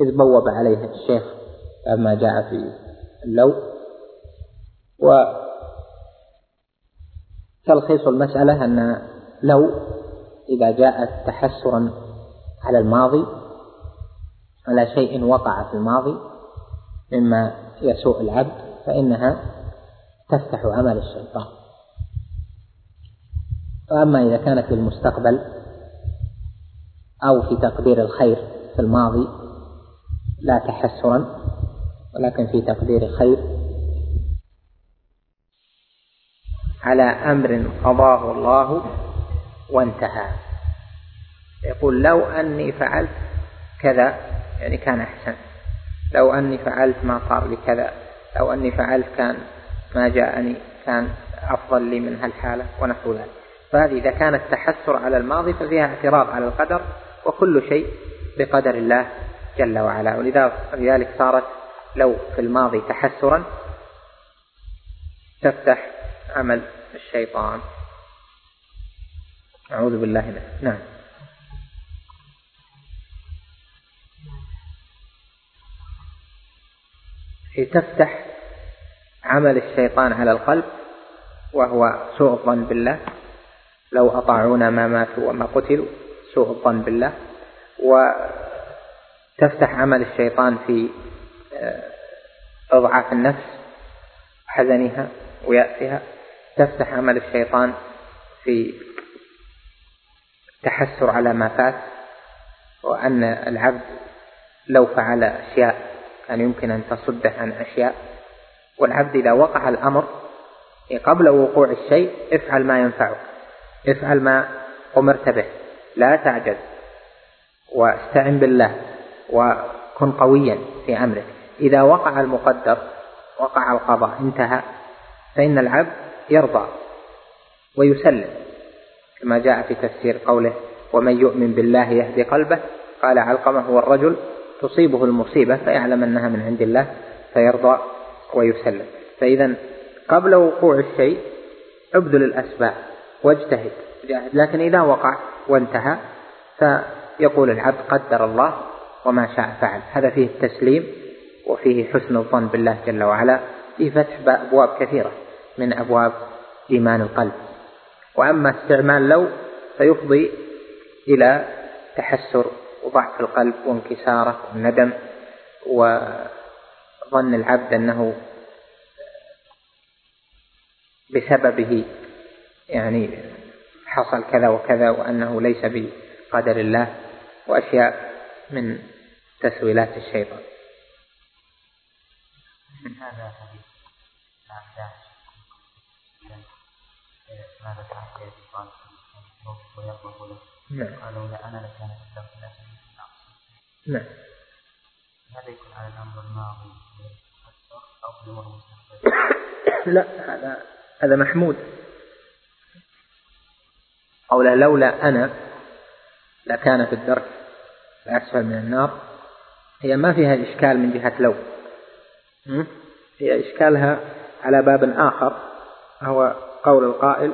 إذ بوب عليه الشيخ ما جاء في اللو وتلخيص المسألة أن لو إذا جاءت تحسرا على الماضي على شيء وقع في الماضي مما يسوء العبد فإنها تفتح عمل الشيطان. وأما إذا كانت في المستقبل أو في تقدير الخير في الماضي لا تحسرا ولكن في تقدير خير على أمر قضاه الله وانتهى. يقول لو أني فعلت كذا يعني كان أحسن. لو أني فعلت ما صار لي كذا لو أني فعلت كان ما جاءني كان أفضل لي من هالحالة ونحو ذلك. فهذه إذا كان التحسر على الماضي ففيها اعتراض على القدر وكل شيء بقدر الله جل وعلا. ولذلك صارت لو في الماضي تحسرا تفتح عمل الشيطان. أعوذ بالله منه. نعم. تفتح عمل الشيطان على القلب وهو سوء الظن بالله. لو أطاعونا ما ماتوا وما قتلوا سوء الظن بالله. وتفتح عمل الشيطان في آه، إضعاف النفس حزنها ويأسها. تفتح عمل الشيطان في التحسر على ما فات وأن العبد لو فعل أشياء كان يمكن أن تصده عن أشياء. والعبد إذا وقع الأمر قبل وقوع الشيء افعل ما ينفعك افعل ما أمرت به لا تعجز واستعن بالله وكن قويا في أمرك. إذا وقع المقدر وقع القضاء انتهى فإن العبد يرضى ويسلم. كما جاء في تفسير قوله ومن يؤمن بالله يهدي قلبه قال علقمة هو الرجل تصيبه المصيبة فيعلم أنها من عند الله فيرضى ويسلم. فإذا قبل وقوع الشيء ابذل الأسباب واجتهد جاهد لكن إذا وقع وانتهى فيقول العبد قدر الله وما شاء فعل. هذا فيه التسليم وفيه حسن الظن بالله جل وعلا فيه فتح أبواب كثيرة من أبواب إيمان القلب. وأما استعمال لو فيفضي إلى تحسر وضعف القلب وانكساره والندم وظن العبد أنه بسببه يعني حصل كذا وكذا وأنه ليس بقدر الله وأشياء من تسويلات الشيطان. هذا ماذا يا له نعم. قال لولا أنا لكان نعم. هذا يكون على الأمر الماضي. أو في الأمر المستقبل لا هذا هذا محمود. قوله لولا أنا لكان في الدرك الأسفل من النار. هي ما فيها إشكال من جهة لو. هي إشكالها على باب آخر هو قول القائل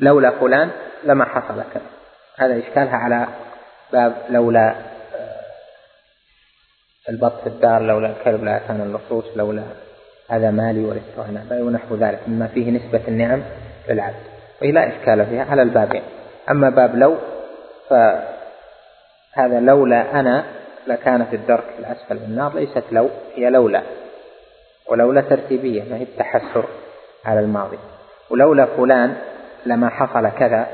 لولا فلان لما حصل كذا. هذا إشكالها على باب لولا البط في الدار لولا الكلب لا كان اللصوص لولا هذا مالي ولست ونحو ذلك. مما فيه نسبة النعم للعبد. وهي لا إشكال فيها على البابين أما باب لو فهذا لولا أنا لكان في الدرك الأسفل من النار ليست لو هي لولا. ولولا ترتيبية ما هي التحسر على الماضي. ولولا فلان لما حصل كذا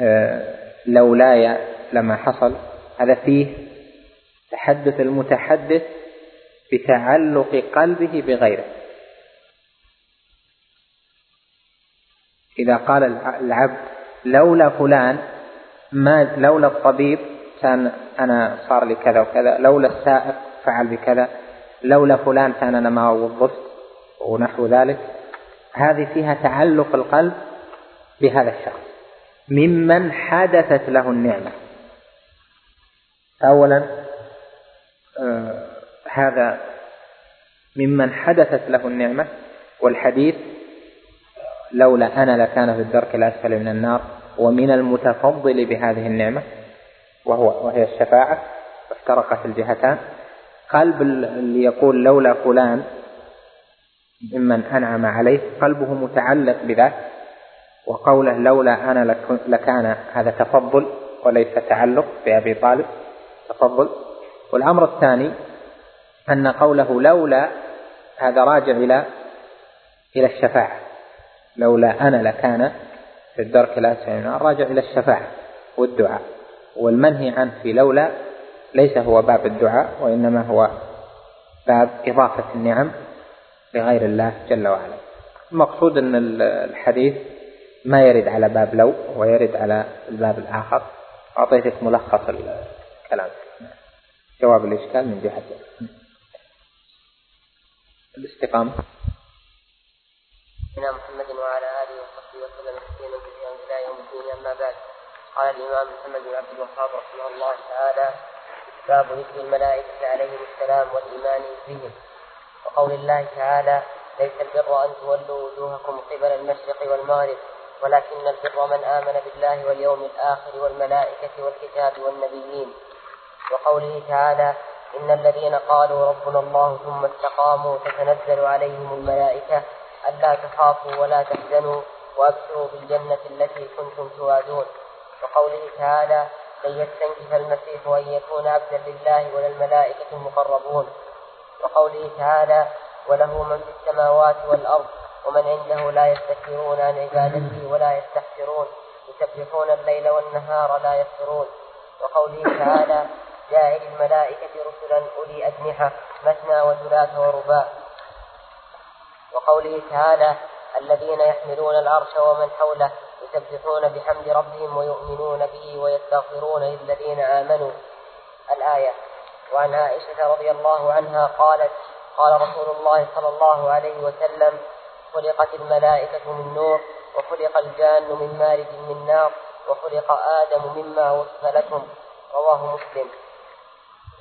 آه، لولاي لما حصل هذا فيه تحدث المتحدث بتعلق قلبه بغيره. إذا قال العبد لولا فلان ما لولا الطبيب كان أنا صار لي كذا وكذا لولا السائق فعل بكذا. لولا فلان كان أنا ما وظفت ونحو ذلك. هذه فيها تعلق القلب بهذا الشخص ممن حدثت له النعمة. أولا آه هذا ممن حدثت له النعمة والحديث لولا أنا لكان في الدرك الأسفل من النار ومن المتفضل بهذه النعمة وهو وهي الشفاعة وافترقت الجهتان. قلب اللي يقول لولا فلان ممن أنعم عليه قلبه متعلق بذاك وقوله لولا أنا لكان هذا تفضل وليس تعلق بأبي طالب تفضل. والأمر الثاني أن قوله لولا هذا راجع إلى إلى الشفاعة. لولا أنا لكان في الدرك الأسفل راجع إلى الشفاعة والدعاء. والمنهي عنه في لولا ليس هو باب الدعاء وإنما هو باب إضافة النعم لغير الله جل وعلا. المقصود أن الحديث ما يرد على باب لو ويرد على الباب الآخر. أعطيتك ملخص الكلام. جواب الإشكال من جهة الاستقامة. نبينا محمد وعلى آله وصحبه وسلم تسليما كثيرا إلى يوم الدين أما بعد. قال الإمام محمد بن عبد الوهاب رحمه الله تعالى باب ذكر الملائكة عليهم السلام والإيمان بهم. وقول الله تعالى ليس البر أن تولوا وجوهكم قبل المشرق والمغرب ولكن البر من آمن بالله واليوم الآخر والملائكة والكتاب والنبيين. وقوله تعالى إن الذين قالوا ربنا الله ثم استقاموا تتنزل عليهم الملائكة ألا تخافوا ولا تحزنوا وأبشروا بالجنة التي كنتم توعدون. وقوله تعالى لن يستنكف المسيح أن يكون عبدا لله ولا الملائكة المقربون. وقوله تعالى وله من في السماوات والأرض ومن عنده لا يستكبرون عن عبادته ولا يستحسرون يسبحون الليل والنهار لا يفترون. وقوله تعالى جاعل الملائكة رسلا أولي أجنحة مثنى وثلاث ورباع. وقوله تعالى الذين يحملون العرش ومن حوله يسبحون بحمد ربهم ويؤمنون به ويستغفرون للذين آمنوا. الآية وعن عائشة رضي الله عنها قالت قال رسول الله صلى الله عليه وسلم خلقت الملائكة من نور وخلق الجان من مارج من نار وخلق آدم مما وصف لكم رواه مسلم.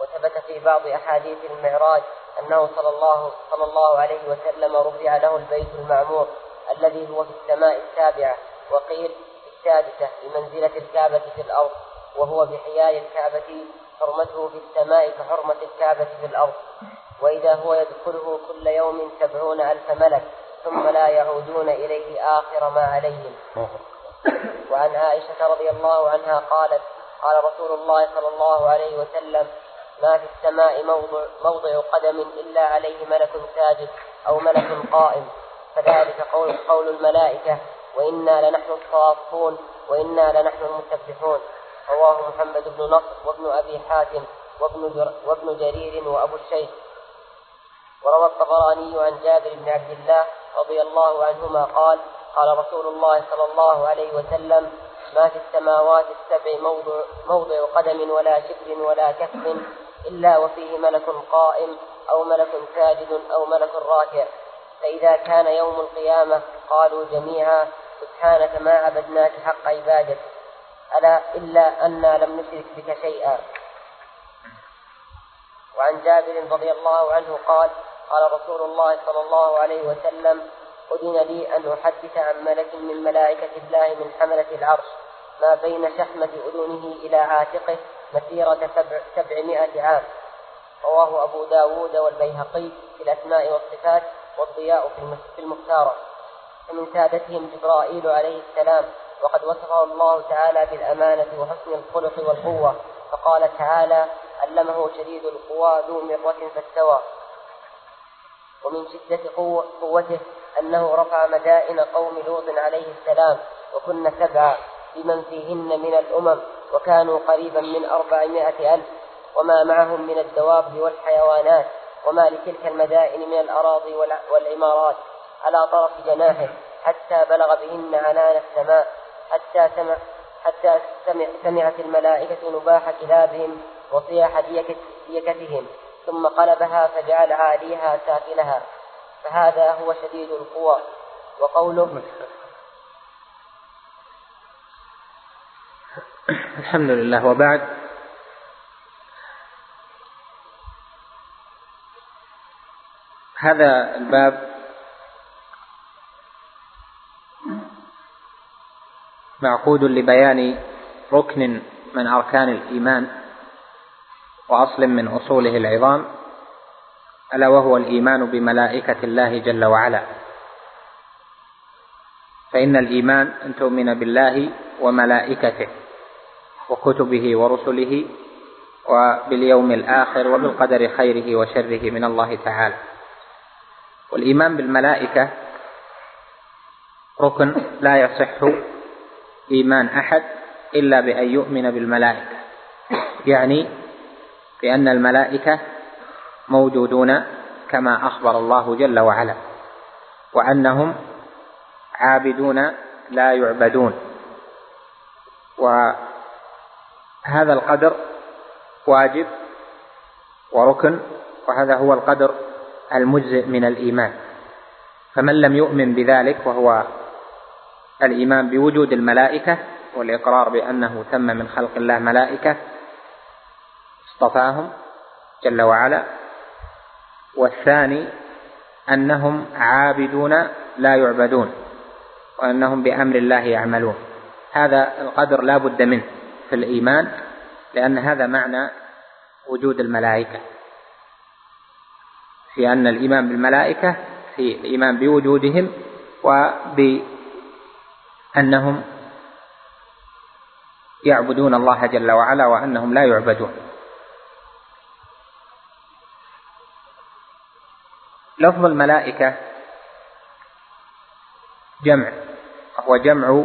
وثبت في بعض أحاديث المعراج أنه صلى الله صلى الله عليه وسلم رفع له البيت المعمور الذي هو في السماء السابعة. وقيل السادسة بمنزلة الكعبة في الأرض وهو بحياء الكعبة حرمته في السماء كحرمة الكعبة في الأرض. وإذا هو يدخله كل يوم سبعون ألف ملك ثم لا يعودون إليه آخر ما عليهم. وعن عائشة رضي الله عنها قالت قال رسول الله صلى الله عليه وسلم ما في السماء موضع, موضع قدم إلا عليه ملك ساجد أو ملك قائم. فذلك قول, قول الملائكة وإنا لنحن الصافون وإنا لنحن المسبحون رواه محمد بن نصر وابن أبي حاتم وابن, جر وابن جرير وأبو الشيخ. وروى الطبراني عن جابر بن عبد الله رضي الله عنهما قال قال رسول الله صلى الله عليه وسلم ما في السماوات السبع موضع, موضع قدم ولا شبر ولا كف إلا وفيه ملك قائم أو ملك ساجد أو ملك راكع. فإذا كان يوم القيامة قالوا جميعا سبحانك ما عبدناك حق عبادتك ألا إلا أنا لم نشرك بك شيئا. وعن جابر رضي الله عنه قال قال رسول الله صلى الله عليه وسلم أذن لي أن أحدث عن ملك من ملائكة الله من حملة العرش ما بين شحمة أذنه إلى عاتقه مسيرة سبع سبعمائة عام. رواه أبو داود والبيهقي في الأسماء والصفات والضياء في المختارة. ومن سادتهم جبرائيل عليه السلام وقد وصفه الله تعالى بالأمانة وحسن الخلق والقوة فقال تعالى علمه شديد القوى ذو مرة فاستوى. ومن شدة قوته أنه رفع مدائن قوم لوط عليه السلام وكن سبعا بمن فيهن من الأمم وكانوا قريبا من أربعمائة ألف وما معهم من الدواب والحيوانات وما لتلك المدائن من الأراضي والعمارات. على طرف جناحه حتى بلغ بهن عنان السماء حتى سمع حتى سمع سمعت الملائكة نباح كلابهم وصياح ديكتهم ثم قلبها فجعل عاليها سافلها فهذا هو شديد القوى. وقوله الحمد لله. وبعد. هذا الباب معقود لبيان ركن من أركان الإيمان وأصل من أصوله العظام ألا وهو الإيمان بملائكة الله جل وعلا. فإن الإيمان أن تؤمن بالله وملائكته وكتبه ورسله وباليوم الآخر وبالقدر خيره وشره من الله تعالى. والإيمان بالملائكة ركن لا يصح إيمان أحد إلا بأن يؤمن بالملائكة. يعني بأن الملائكة موجودون كما أخبر الله جل وعلا وأنهم عابدون لا يعبدون. وهذا القدر واجب وركن وهذا هو القدر المجزئ من الإيمان. فمن لم يؤمن بذلك وهو الإيمان بوجود الملائكة والإقرار بأنه تم من خلق الله ملائكة اصطفاهم جل وعلا. والثاني أنهم عابدون لا يعبدون وأنهم بأمر الله يعملون. هذا القدر لا بد منه في الإيمان لأن هذا معنى وجود الملائكة. في أن الإيمان بالملائكة في الإيمان بوجودهم وب أنهم يعبدون الله جل وعلا وأنهم لا يعبدون. لفظ الملائكة جمع هو جمع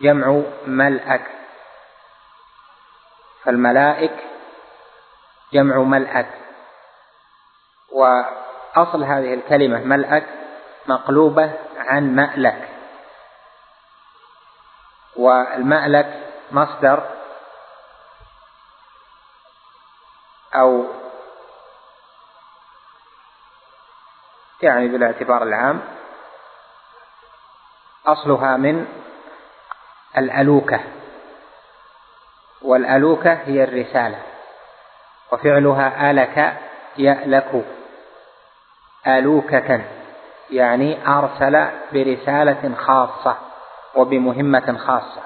جمع ملأك. فالملائك جمع ملأك وأصل هذه الكلمة ملأك مقلوبة عن مألك. والمألك مصدر أو يعني بالاعتبار العام أصلها من الألوكة. والألوكة هي الرسالة وفعلها آلك يألك. آلوكة يعني أرسل برسالة خاصة وبمهمة خاصة.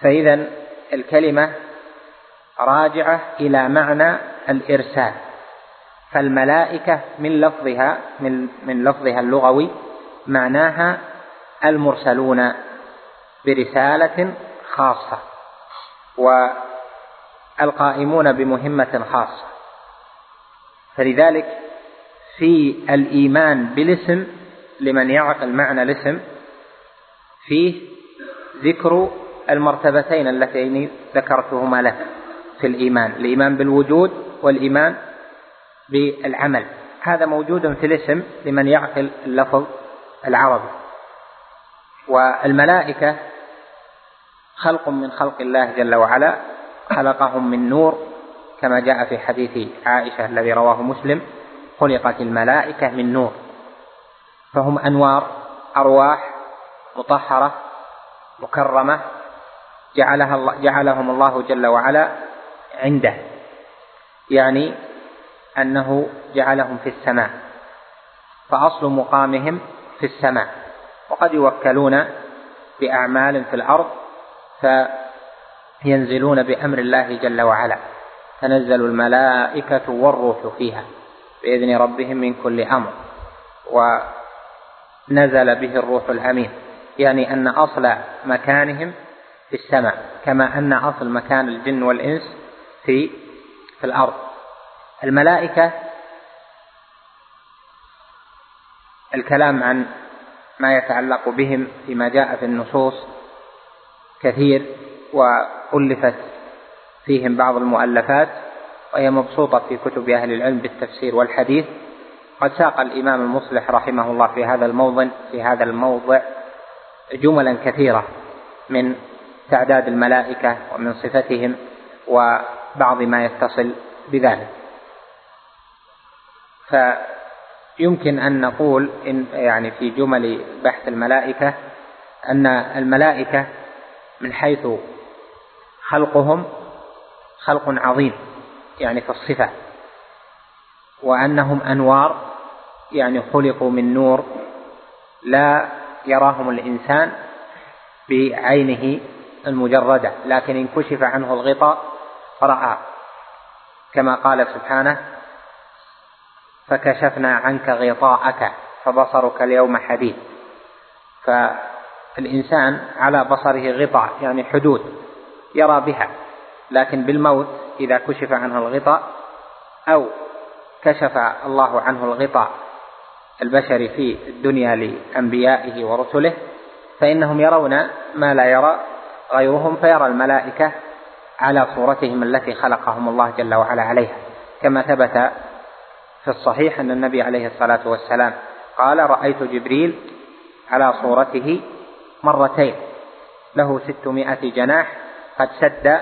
فإذا الكلمة راجعة إلى معنى الإرسال. فالملائكة من لفظها من من لفظها اللغوي معناها المرسلون برسالة خاصة والقائمون بمهمة خاصة. فلذلك في الإيمان بالاسم لمن يعقل معنى الاسم فيه ذكر المرتبتين اللتين ذكرتهما له في الإيمان الإيمان بالوجود والإيمان بالعمل. هذا موجود في الاسم لمن يعقل اللفظ العربي. والملائكة خلق من خلق الله جل وعلا خلقهم من نور كما جاء في حديث عائشة الذي رواه مسلم خلقت الملائكة من نور. فهم أنوار أرواح مطهرة مكرمة جعلها الله جعلهم الله جل وعلا عنده. يعني أنه جعلهم في السماء. فأصل مقامهم في السماء. وقد يوكلون بأعمال في الأرض فينزلون بأمر الله جل وعلا. تنزل الملائكة والروح فيها بإذن ربهم من كل أمر ونزل به الروح الأمين يعني أن أصل مكانهم في السماء كما أن أصل مكان الجن والإنس في في الأرض. الملائكة الكلام عن ما يتعلق بهم فيما جاء في النصوص كثير وألفت فيهم بعض المؤلفات وهي مبسوطة في كتب أهل العلم بالتفسير والحديث. قد ساق الإمام المصلح رحمه الله في هذا الموضع في هذا الموضع جملا كثيرة من تعداد الملائكة ومن صفتهم وبعض ما يتصل بذلك. فيمكن أن نقول إن يعني في جمل بحث الملائكة أن الملائكة من حيث خلقهم خلق عظيم يعني في الصفة. وأنهم أنوار يعني خلقوا من نور لا يراهم الإنسان بعينه المجردة لكن إن كشف عنه الغطاء رأى كما قال سبحانه فكشفنا عنك غطاءك فبصرك اليوم حديد. فالإنسان على بصره غطاء يعني حدود يرى بها. لكن بالموت إذا كشف عنه الغطاء أو كشف الله عنه الغطاء البشري في الدنيا لأنبيائه ورسله فإنهم يرون ما لا يرى غيرهم فيرى الملائكة على صورتهم التي خلقهم الله جل وعلا عليها. كما ثبت في الصحيح أن النبي عليه الصلاة والسلام قال رأيت جبريل على صورته مرتين له ستمائة جناح قد سد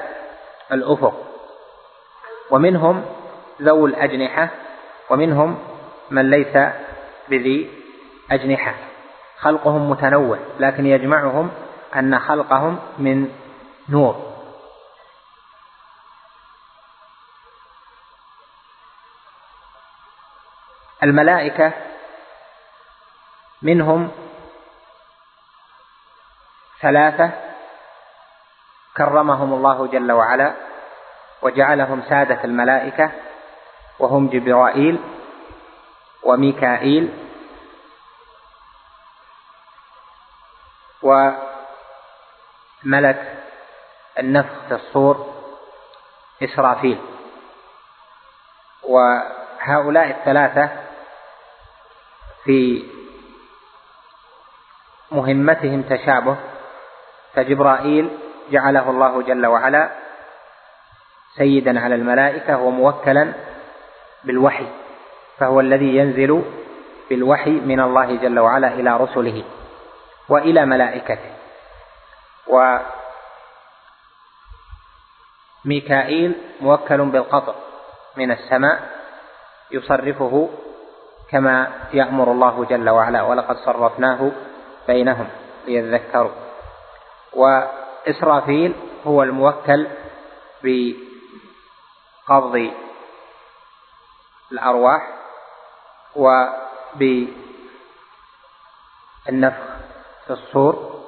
الأفق. ومنهم ذو الأجنحة ومنهم من ليس بذي أجنحة. خلقهم متنوع لكن يجمعهم أن خلقهم من نور. الملائكة منهم ثلاثة كرمهم الله جل وعلا وجعلهم سادة الملائكة وهم جبرائيل وميكائيل وملك النفخ في الصور إسرافيل. وهؤلاء الثلاثة في مهمتهم تشابه فجبرائيل جعله الله جل وعلا سيدا على الملائكة وموكلا بالوحي فهو الذي ينزل بالوحي من الله جل وعلا إلى رسله وإلى ملائكته. وميكائيل موكل بالقطر من السماء يصرفه كما يأمر الله جل وعلا ولقد صرفناه بينهم ليذكروا. وإسرافيل هو الموكل بقبض الأرواح وبالنفخ في الصور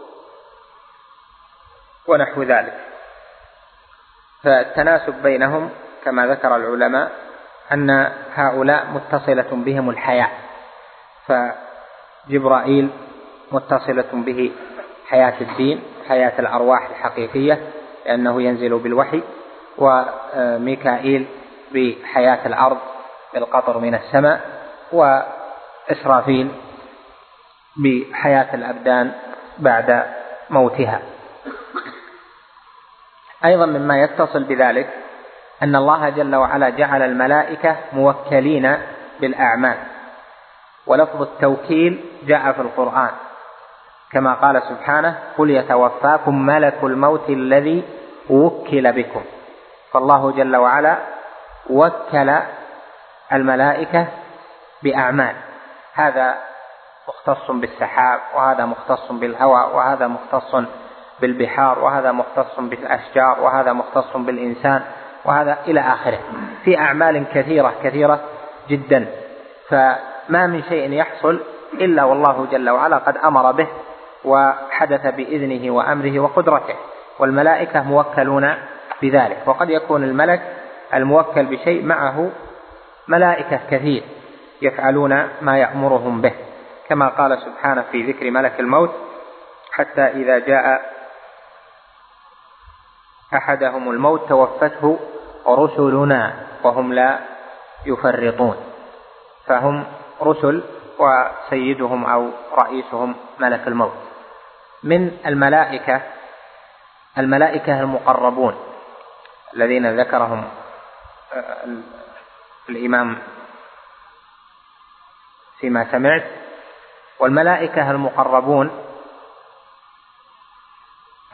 ونحو ذلك. فالتناسب بينهم كما ذكر العلماء أن هؤلاء متصلة بهم الحياة فجبرائيل متصلة به حياة الدين حياة الأرواح الحقيقية لأنه ينزل بالوحي وميكائيل بحياة الأرض بالقطر من السماء وإسرافيل بحياة الأبدان بعد موتها. أيضا مما يتصل بذلك أن الله جل وعلا جعل الملائكة موكلين بالأعمال ولفظ التوكيل جاء في القرآن. كما قال سبحانه قل يتوفاكم ملك الموت الذي وكل بكم. فالله جل وعلا وكل الملائكة بأعمال. هذا مختص بالسحاب وهذا مختص بالهواء وهذا مختص بالبحار وهذا مختص بالأشجار وهذا مختص بالإنسان وهذا إلى آخره. في أعمال كثيرة كثيرة جدا. فما من شيء يحصل إلا والله جل وعلا قد أمر به وحدث بإذنه وأمره وقدرته والملائكة موكلون بذلك. وقد يكون الملك الموكل بشيء معه ملائكة كثير يفعلون ما يأمرهم به كما قال سبحانه في ذكر ملك الموت حتى إذا جاء أحدهم الموت توفته رسلنا وهم لا يفرطون. فهم رسل وسيدهم أو رئيسهم ملك الموت. من الملائكة الملائكة المقربون الذين ذكرهم آه، الإمام فيما سمعت والملائكة المقربون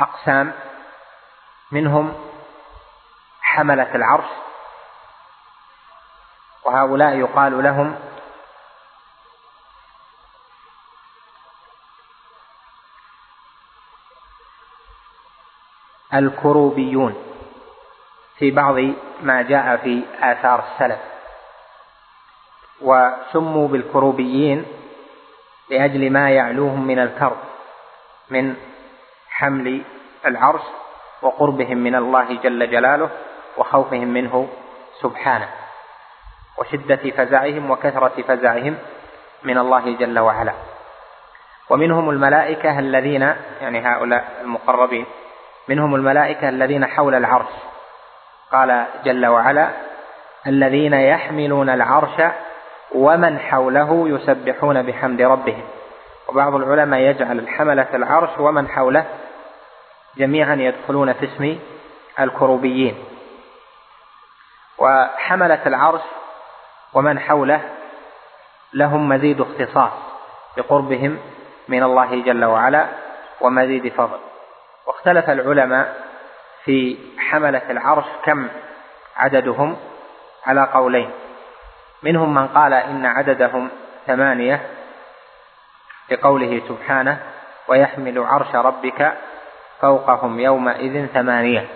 أقسام منهم حملة العرش وهؤلاء يقال لهم الكروبيون في بعض ما جاء في آثار السلف وسموا بالكروبيين لأجل ما يعلوهم من الكرب من حمل العرش وقربهم من الله جل جلاله وخوفهم منه سبحانه وشدة فزعهم وكثرة فزعهم من الله جل وعلا. ومنهم الملائكة الذين يعني هؤلاء المقربين منهم الملائكة الذين حول العرش. قال جل وعلا الذين يحملون العرش ومن حوله يسبحون بحمد ربهم. وبعض العلماء يجعل الحملة العرش ومن حوله جميعا يدخلون في اسم الكروبيين. وحملة العرش ومن حوله لهم مزيد اختصاص بقربهم من الله جل وعلا ومزيد فضل. واختلف العلماء في حملة العرش كم عددهم على قولين. منهم من قال إن عددهم ثمانية لقوله سبحانه ويحمل عرش ربك فوقهم يومئذ ثمانية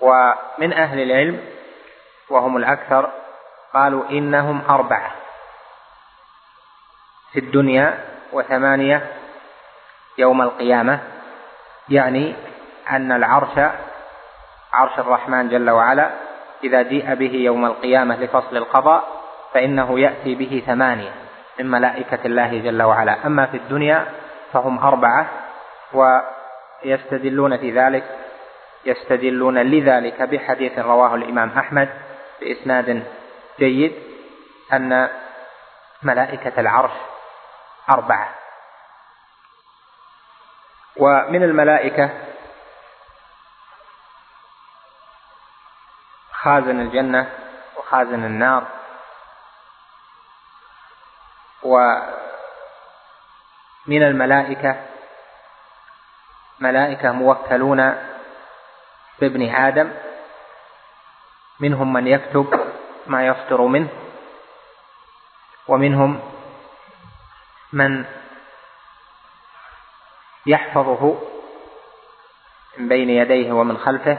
ومن أهل العلم وهم الأكثر قالوا إنهم أربعة في الدنيا وثمانية يوم القيامة. يعني أن العرش عرش الرحمن جل وعلا إذا جيء به يوم القيامة لفصل القضاء فإنه يأتي به ثمانية من ملائكة الله جل وعلا. أما في الدنيا فهم أربعة ويستدلون في ذلك يستدلون لذلك بحديث رواه الإمام أحمد بإسناد جيد أن ملائكة العرش أربعة. ومن الملائكة خازن الجنة وخازن النار ومن الملائكة ملائكة موكلون بابن آدم منهم من يكتب ما يصدر منه ومنهم من يحفظه من بين يديه ومن خلفه.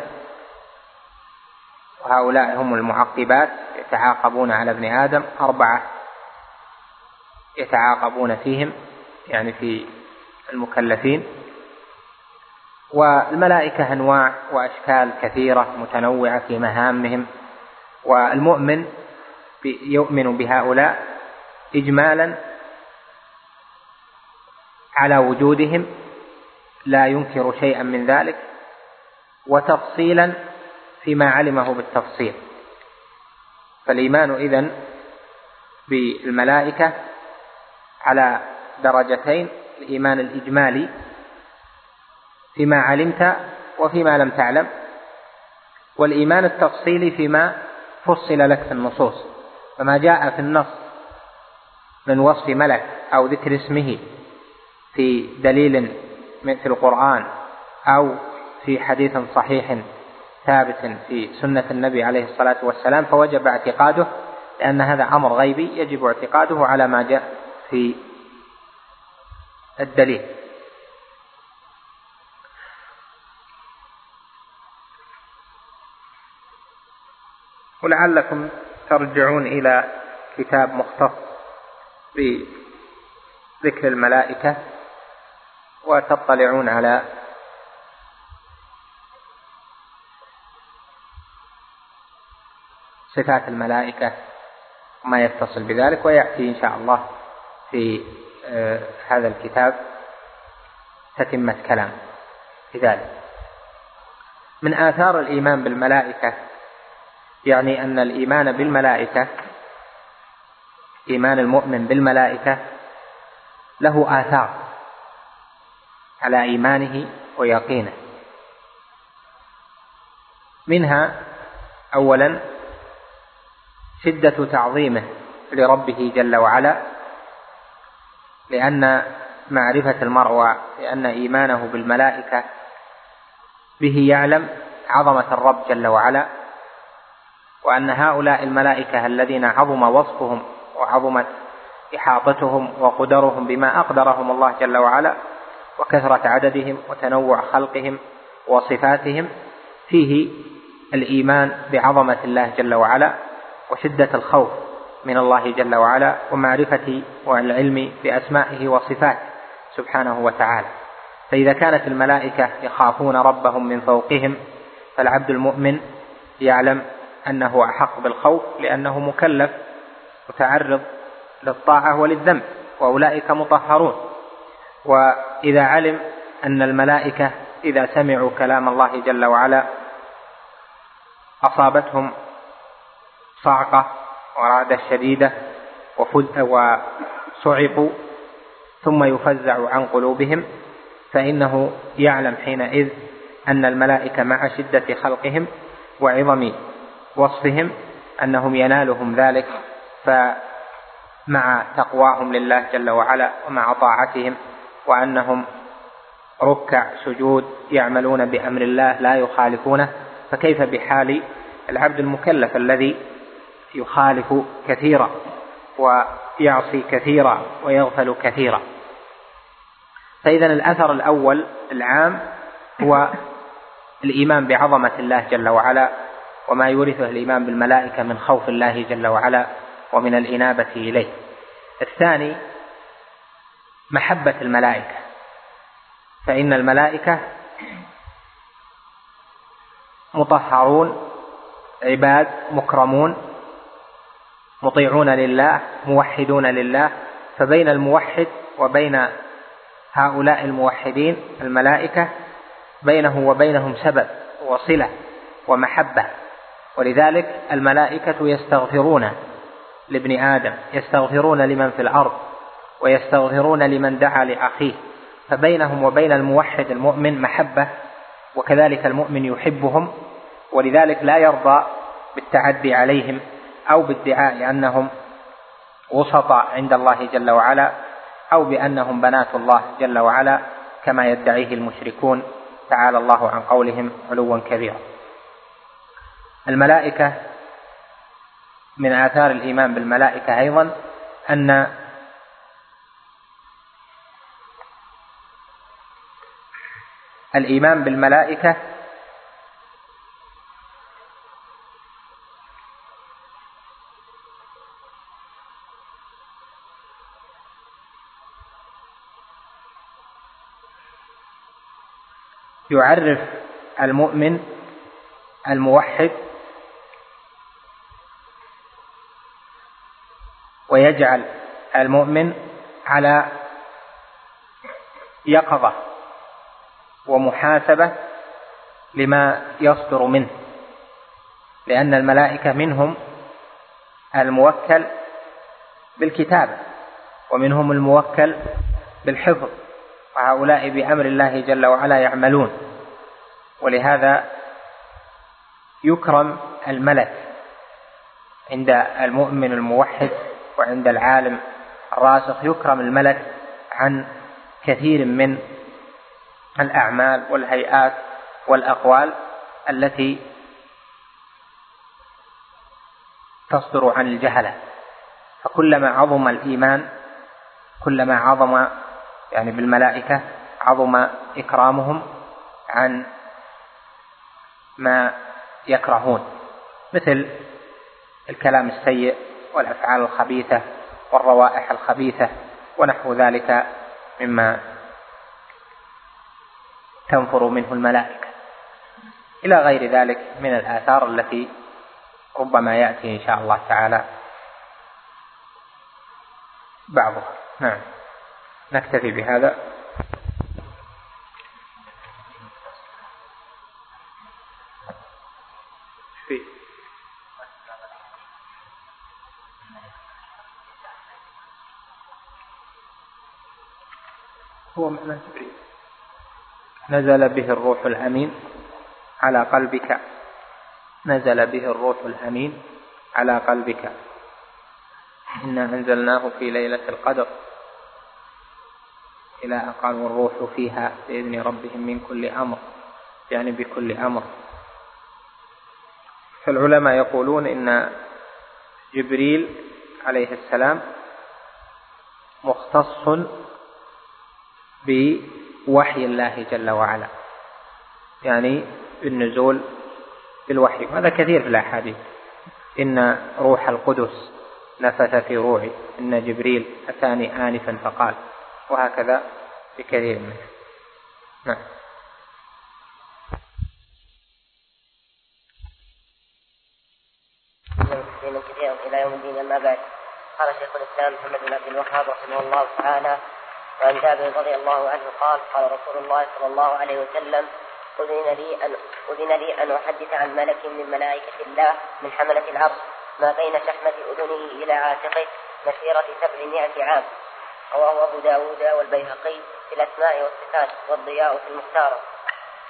وهؤلاء هم المعقبات يتعاقبون على ابن آدم أربعة يتعاقبون فيهم يعني في المكلفين. والملائكة أنواع وأشكال كثيرة متنوعة في مهامهم. والمؤمن يؤمن بهؤلاء إجمالا على وجودهم. لا ينكر شيئا من ذلك وتفصيلا فيما علمه بالتفصيل. فالإيمان إذن بالملائكة على درجتين الإيمان الإجمالي فيما علمت وفيما لم تعلم والإيمان التفصيلي فيما فصل لك في النصوص. فما جاء في النص من وصف ملك أو ذكر اسمه في دليل في القرآن أو في حديث صحيح ثابت في سنة النبي عليه الصلاة والسلام فوجب اعتقاده لأن هذا أمر غيبي يجب اعتقاده على ما جاء في الدليل. ولعلكم ترجعون إلى كتاب مختص بذكر الملائكة. وتطلعون على صفات الملائكة وما يتصل بذلك ويأتي إن شاء الله في آه، هذا الكتاب تتمة كلام في ذلك. من آثار الإيمان بالملائكة يعني أن الإيمان بالملائكة إيمان المؤمن بالملائكة له آثار. على إيمانه ويقينه. منها أولا شدة تعظيمه لربه جل وعلا لأن معرفة المرء لأن إيمانه بالملائكة به يعلم عظمة الرب جل وعلا وأن هؤلاء الملائكة الذين عظم وصفهم وعظمت إحاطتهم وقدرهم بما أقدرهم الله جل وعلا وكثرة عددهم وتنوع خلقهم وصفاتهم فيه الإيمان بعظمة الله جل وعلا وشدة الخوف من الله جل وعلا ومعرفة والعلم بأسمائه وصفاته سبحانه وتعالى. فإذا كانت الملائكة يخافون ربهم من فوقهم فالعبد المؤمن يعلم أنه أحق بالخوف لأنه مكلف متعرض للطاعة وللذنب وأولئك مطهرون. وإذا علم أن الملائكة إذا سمعوا كلام الله جل وعلا أصابتهم صعقة ورعدة شديدة وصعقوا ثم يفزع عن قلوبهم فإنه يعلم حينئذ أن الملائكة مع شدة خلقهم وعظم وصفهم أنهم ينالهم ذلك فمع تقواهم لله جل وعلا ومع طاعتهم وأنهم ركع سجود يعملون بأمر الله لا يخالفونه فكيف بحال العبد المكلف الذي يخالف كثيرا ويعصي كثيرا ويغفل كثيرا؟ فإذا الأثر الأول العام هو الإيمان بعظمة الله جل وعلا وما يورثه الإيمان بالملائكة من خوف الله جل وعلا ومن الإنابة إليه. الثاني محبة الملائكة. فإن الملائكة مطهرون عباد مكرمون مطيعون لله موحدون لله. فبين الموحد وبين هؤلاء الموحدين الملائكة بينه وبينهم سبب وصلة ومحبة. ولذلك الملائكة يستغفرون لابن آدم يستغفرون لمن في الأرض. ويستغفرون لمن دعا لأخيه فبينهم وبين الموحد المؤمن محبة وكذلك المؤمن يحبهم ولذلك لا يرضى بالتعدي عليهم أو بادعاء أنهم وسطاء عند الله جل وعلا أو بأنهم بنات الله جل وعلا كما يدعيه المشركون تعالى الله عن قولهم علوا كبيرا. الملائكة من آثار الإيمان بالملائكة أيضا أن الإيمان بالملائكة. يعرف المؤمن الموحد. ويجعل المؤمن على يقظة. ومحاسبة لما يصدر منه لأن الملائكة منهم الموكل بالكتابة ومنهم الموكل بالحفظ وهؤلاء بأمر الله جل وعلا يعملون. ولهذا يكرم الملك عند المؤمن الموحد وعند العالم الراسخ يكرم الملك عن كثير من الأعمال والهيئات والأقوال التي تصدر عن الجهلة. فكلما عظم الإيمان كلما عظم يعني بالملائكة عظم إكرامهم عن ما يكرهون مثل الكلام السيء والأفعال الخبيثة والروائح الخبيثة ونحو ذلك مما تنفر منه الملائكة. إلى غير ذلك من الآثار التي ربما يأتي إن شاء الله تعالى بعضها. نعم. نكتفي بهذا. هو معنى جبريل نزل به الروح الأمين على قلبك. نزل به الروح الأمين على قلبك. إنا أنزلناه في ليلة القدر. إلى قالوا الروح فيها بإذن ربهم من كل أمر يعني بكل أمر. فالعلماء يقولون إن جبريل عليه السلام مختص بوحي الله جل وعلا. يعني بالنزول بالوحي. وهذا كثير في الأحاديث. إن روح القدس نفث في روعي إن جبريل أتاني آنفا فقال. وهكذا بكثير منه. نعم. إلى يوم الدين أما بعد. قال شيخ الإسلام محمد بن عبد الوهاب رحمه الله تعالى وعن جابر رضي الله عنه قال قال رسول الله صلى الله عليه وسلم أذن لي أن أذن لي أن أحدث عن ملك من ملائكة الله من حملة العرش ما بين شحمة أذنه إلى عاتقه مسيرة سبعمائة عام. رواه أبو داود والبيهقي في الأسماء والصفات والضياء في المختار.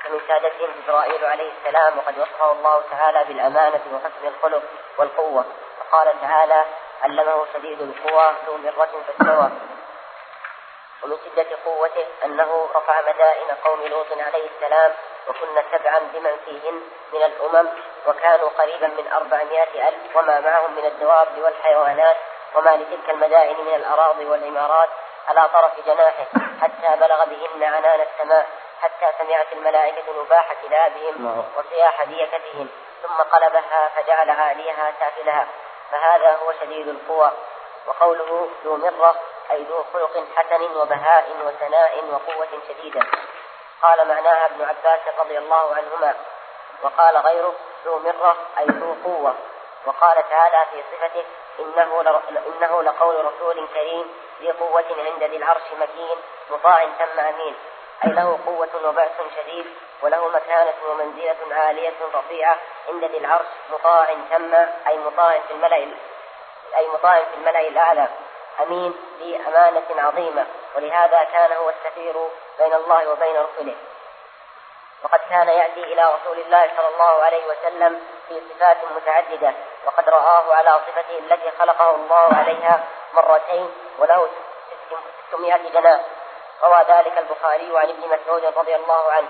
فمن سادتهم جبرائيل عليه السلام وقد وصفه الله تعالى بالأمانة وحسن الخلق والقوة. فقال تعالى علمه شديد القوى ذو مرة فاستوى. ومن شدة قوته أنه رفع مدائن قوم لوط عليه السلام وكن سبعا بمن فيهن من الأمم وكانوا قريبا من أربعمائة ألف وما معهم من الدواب والحيوانات وما لتلك المدائن من الأراضي والعمارات على طرف جناحه حتى بلغ بهن عنان السماء حتى سمعت الملائكة نباح كلابهم وصياح ديكتهم ثم قلبها فجعل عاليها سافلها فهذا هو شديد القوى وقوله ذو مرة أي ذو خلق حسن وبهاء وثناء وقوة شديدة. قال معناها ابن عباس رضي الله عنهما وقال غيره ذو مرة أي ذو قوة. وقال تعالى في صفته إنه, إنه لقول رسول كريم ذي قوة عند ذي العرش مكين مطاع ثم أمين. أي له قوة وبأس شديد وله مكانة ومنزلة عالية رفيعة عند ذي العرش مطاع ثم أي مطاع في الملأ أي مطاع في الملأ الأعلى. أمين ذي أمانة عظيمة ولهذا كان هو السفير بين الله وبين رسله. وقد كان يأتي إلى رسول الله صلى الله عليه وسلم في صفات متعددة وقد رآه على صفته التي خلقه الله عليها مرتين وله 600 جناح. روى ذلك البخاري عن ابن مسعود رضي الله عنه.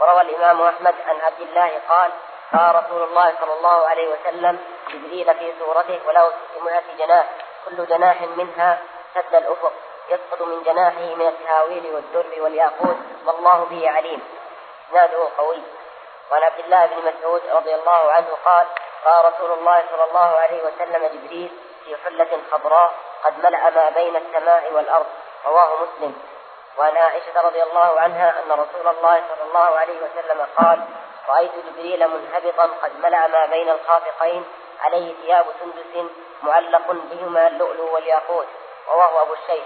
وروى الإمام أحمد عن عبد الله قال قال رسول الله صلى الله عليه وسلم جبريل في سورته وله 600 جناح. كل جناح منها سد الأفق يسقط من جناحه من التهاويل والدر والياقوت. والله به عليم. إسناده قوي. وعن عبد الله بن مسعود رضي الله عنه قال قال رسول الله صلى الله عليه وسلم جبريل في حلة خضراء قد ملأ ما بين السماء والأرض. رواه مسلم. وعن عائشة رضي الله عنها أن رسول الله صلى الله عليه وسلم قال رأيت جبريل منهبطا قد ملأ ما بين الخافقين عليه ثياب سندس معلق بهما اللؤلؤ والياقوت رواه أبو الشيخ.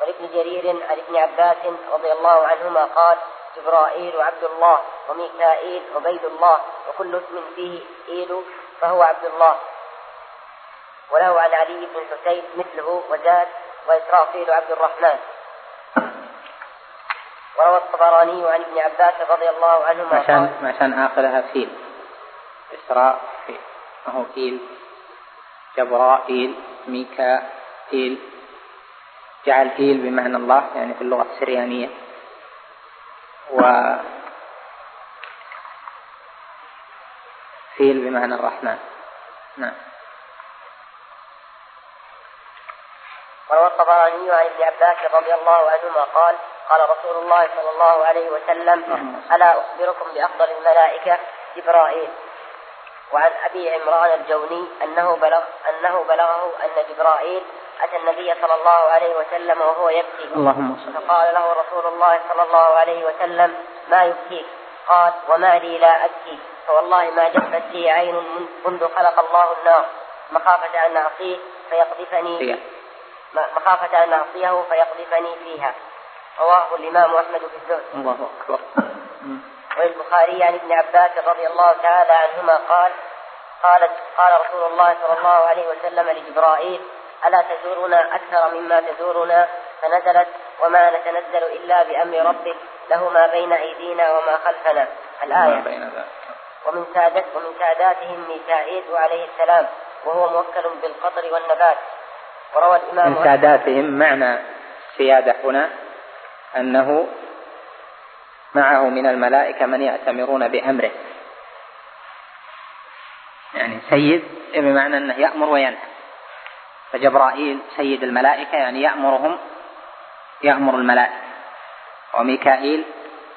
ولابن جرير عن ابن عباس رضي الله عنهما قال جبرائيل عبد الله وميكائيل عبيد الله وكل اسم فيه إيل فهو عبد الله. وله عن علي بن الحسين مثله وزاد وإسرافيل عبد الرحمن. وروى الطبراني عن ابن عباس رضي الله عنهما عشان عشان آخرها فيل. إسراء فيل. ما هو إيل جبرائيل ميكائيل. جعل إيل بمعنى الله يعني في اللغة السريانية. و فيل بمعنى الرحمن. نعم. وروى الطبراني عن ابن عباس رضي الله عنهما قال قال رسول الله صلى الله عليه وسلم ألا أخبركم بأفضل الملائكة جبرائيل؟ وعن أبي عمران الجوني أنه بلغ أنه بلغه أن جبرائيل أتى النبي صلى الله عليه وسلم وهو يبكي. اللهم صل فقال له رسول الله صلى الله عليه وسلم ما يبكيك؟ قال وما لي لا أبكي. فوالله ما جفت لي عين منذ خلق الله النار. مخافة أن أعصيه فيقذفني مخافة أن أعصيه فيقذفني فيها. رواه الإمام أحمد في الزهد. الله أكبر. وللبخاري عن ابن عباس رضي الله تعالى عنهما قال قالت قال رسول الله صلى الله عليه وسلم لجبرائيل ألا تزورنا أكثر مما تزورنا؟ فنزلت وما نتنزل إلا بأمر ربك له ما بين أيدينا وما خلفنا. الآية. بين ذلك. ومن سادت ومن ساداتهم ميكائيل عليه السلام وهو موكل بالقطر والنبات. وروى الإمام من ساداتهم معنى السيادة هنا أنه معه من الملائكة من يأتمرون بأمره. يعني سيد بمعنى أنه يأمر وينهى. فجبرائيل سيد الملائكة يعني يأمرهم يأمر الملائكة. وميكائيل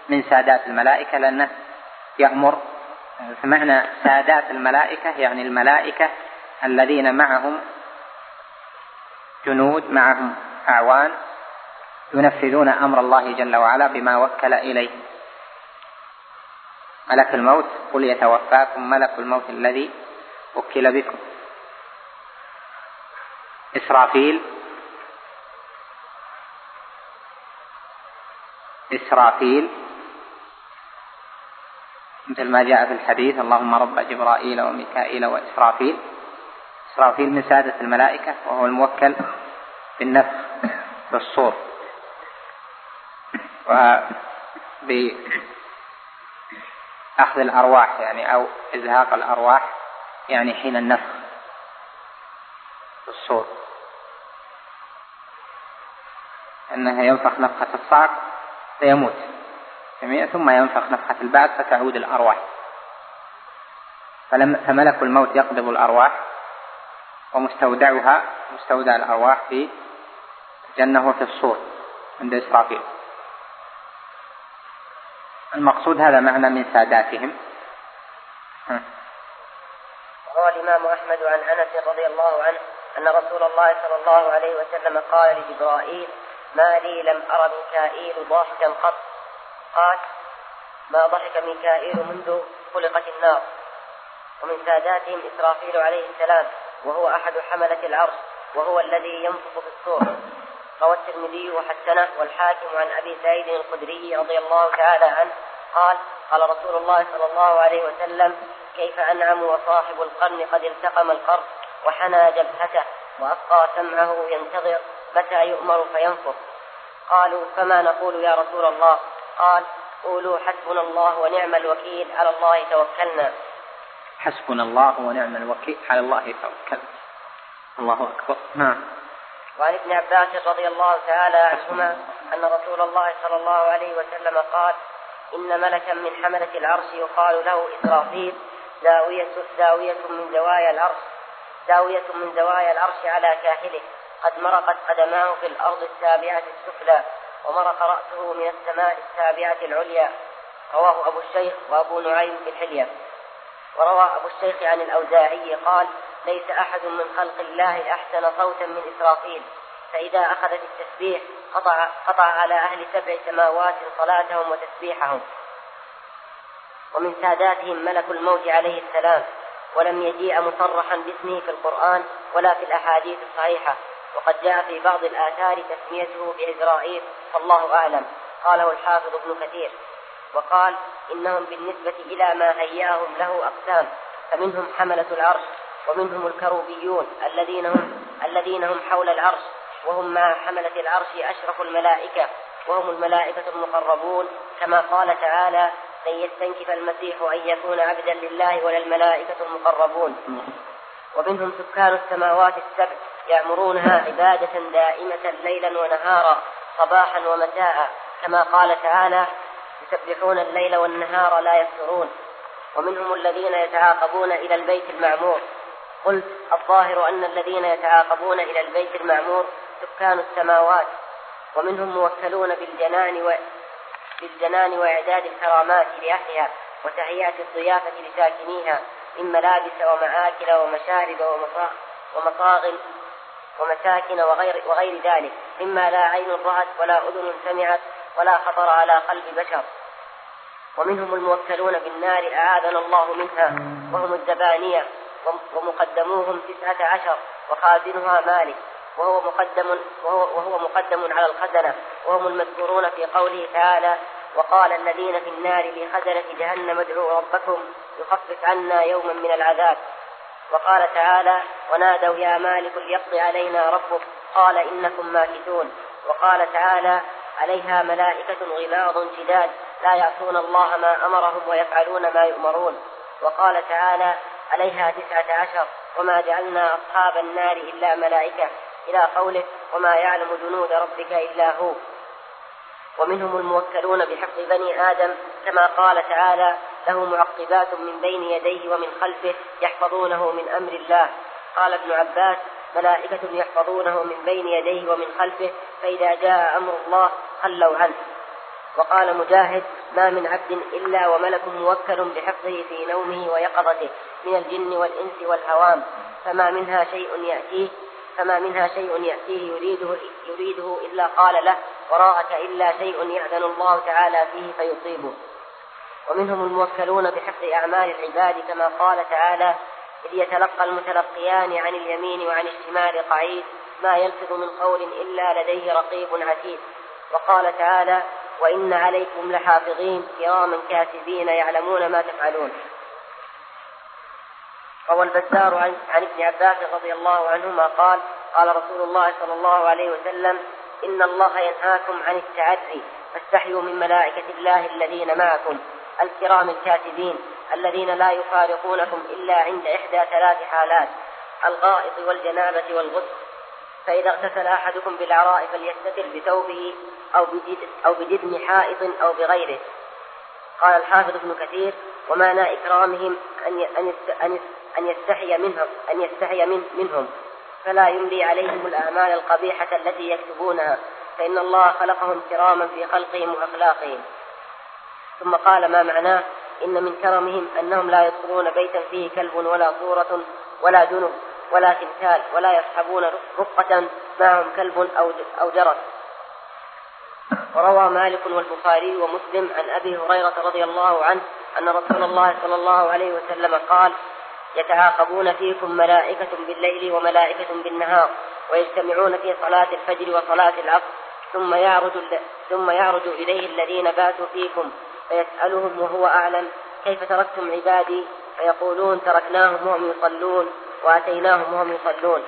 من سادات الملائكة لأنه يأمر. فمعنى سادات الملائكة يعني الملائكة الذين معهم جنود معهم أعوان ينفذون أمر الله جل وعلا بما وكل إليه. ملك الموت قل يتوفاكم ملك الموت الذي وكل بكم. إسرافيل. إسرافيل. مثل ما جاء في الحديث اللهم رب جبرائيل وميكائيل وإسرافيل. إسرافيل من سادة الملائكة وهو الموكل بالنفخ بالصور. وبأخذ الأرواح يعني أو إزهاق الأرواح يعني حين النفخ بالصور أنه ينفخ نفخة الصعق فيموت. ثم ينفخ نفخة البعث فتعود الأرواح. فلم فملك الموت يقبض الأرواح ومستودعها مستودع الأرواح في الجنة وفي الصور عند إسرافيل. المقصود هذا معنى من ساداتهم. روى الإمام أحمد عن أنس رضي الله عنه أن رسول الله صلى الله عليه وسلم قال لجبرائيل ما لي لم أر ميكائيل ضاحكا قط. قال ما ضحك ميكائيل منذ خلقت النار. ومن ساداتهم إسرافيل عليه السلام وهو أحد حملة العرش وهو الذي ينفخ في الصور. روى الترمذي وحسنه والحاكم عن أبي سعيد الخدري رضي الله تعالى عنه قال قال رسول الله صلى الله عليه وسلم كيف أنعم وصاحب القرن قد التقم القرن وحنى جبهته وأبقى سمعه ينتظر متى يؤمر فينفخ؟ قالوا فما نقول يا رسول الله؟ قال قولوا حسبنا الله ونعم الوكيل على الله توكلنا. حسبنا الله ونعم الوكيل على الله توكل الله أكبر. نعم. وعن ابن عباس رضي الله تعالى عنهما أن رسول الله صلى الله عليه وسلم قال إن ملكا من حملة العرش يقال له إسرافيل زاوية زاوية من زوايا العرش زاوية من زوايا العرش على كاهله. قد مرقت قدماه في الأرض السابعة السفلى ومرق رأسه من السماء السابعة العليا. رواه أبو الشيخ وأبو نعيم في الحلية. وروى أبو الشيخ عن الأوزاعي قال ليس أحد من خلق الله أحسن صوتا من إسرافيل فإذا أخذت التسبيح قطع, قطع على أهل سبع سماوات صلاتهم وتسبيحهم. ومن ساداتهم ملك الموت عليه السلام ولم يجيء مصرحا باسمه في القرآن ولا في الأحاديث الصحيحة. وقد جاء في بعض الآثار تسميته بعزرائيل فالله أعلم. قاله الحافظ ابن كثير. وقال إنهم بالنسبة إلى ما هياهم له أقسام فمنهم حملة العرش ومنهم الكروبيون الذين هم الذين هم حول العرش وهم مع حملة العرش أشرف الملائكة وهم الملائكة المقربون. كما قال تعالى لن يستنكف المسيح أن يكون عبدا لله ولا الملائكة المقربون. ومنهم سكان السماوات السبع يأمرونها عبادة دائمة ليلا ونهارا صباحا ومساء. كما قال تعالى يسبحون الليل والنهار لا يفترون ومنهم الذين يتعاقبون إلى البيت المعمور. قلت الظاهر أن الذين يتعاقبون إلى البيت المعمور سكان السماوات. ومنهم موكلون بالجنان و... بالجنان وإعداد الكرامات لأهلها وتهيئة الضيافة لساكنيها من ملابس ومآكل ومشارب ومصاغ ومساكن وغير, وغير ذلك. مما لا عين رأت ولا أذن سمعت ولا خطر على قلب بشر. ومنهم الموكلون بالنار أعاذنا الله منها وهم الزبانية ومقدموهم تسعة عشر وخازنها مالك. وهو مقدم وهو, وهو مقدم على الخزنة. وهم المذكورون في قوله تعالى وقال الذين في النار لخزنة جهنم ادعوا ربكم يخفف عنا يوما من العذاب. وقال تعالى ونادوا يا مالك ليقض علينا ربك. قال إنكم ماكثون. وقال تعالى عليها ملائكة غلاظ شداد لا يعصون الله ما أمرهم ويفعلون ما يؤمرون. وقال تعالى عليها تسعة عشر وما جعلنا أصحاب النار إلا ملائكة إلى قوله وما يعلم جنود ربك إلا هو. ومنهم الموكلون بحفظ بني آدم كما قال تعالى له معقبات من بين يديه ومن خلفه يحفظونه من أمر الله. قال ابن عباس ملائكة يحفظونه من بين يديه ومن خلفه فإذا جاء أمر الله خلوا عنه. وقال مجاهد ما من عبد إلا وملك موكل بحفظه في نومه ويقظته من الجن والإنس والهوام فما منها شيء يأتيه فما منها شيء يأتيه يريده, يريده إلا قال له وراءك إلا شيء يأذن الله تعالى فيه فيصيبه. ومنهم الموكلون بحفظ أعمال العباد كما قال تعالى إذ يتلقى المتلقيان عن اليمين وعن الشمال قعيد ما يلفظ من قول إلا لديه رقيب عتيد. وقال تعالى وإن عليكم لحافظين كراما كاتبين يعلمون ما تفعلون. روى البزار عن, عن ابن عباس رضي الله عنهما قال قال رسول الله صلى الله عليه وسلم إن الله ينهاكم عن التعري فاستحيوا من ملائكة الله الذين معكم الكرام الكاتبين. الذين لا يفارقونكم إلا عند إحدى ثلاث حالات الغائط والجنابة والغسل فإذا اغتسل أحدكم بالعراء فليستتر بثوبه أو أو بجدم حائط أو بغيره. قال الحافظ ابن كثير ومعنى إكرامهم أن أن أن أن يستحي منهم أن يستحي من منهم. فلا يملي عليهم الأعمال القبيحة التي يكتبونها. فإن الله خلقهم كراما في خلقهم وأخلاقهم. ثم قال ما معناه؟ إن من كرمهم أنهم لا يدخلون بيتا فيه كلب ولا صورة ولا جنب ولا تمثال ولا يصحبون رفقة معهم كلب أو أو جرس. وروى مالك والبخاري ومسلم عن أبي هريرة رضي الله عنه أن رسول الله صلى الله عليه وسلم قال يتعاقبون فيكم ملائكة بالليل وملائكة بالنهار ويجتمعون في صلاة الفجر وصلاة العصر ثم يعرج ثم يعرج إليه الذين باتوا فيكم فيسألهم وهو أعلم. كيف تركتم عبادي؟ فيقولون تركناهم وهم يصلون وأتيناهم وهم يصلون.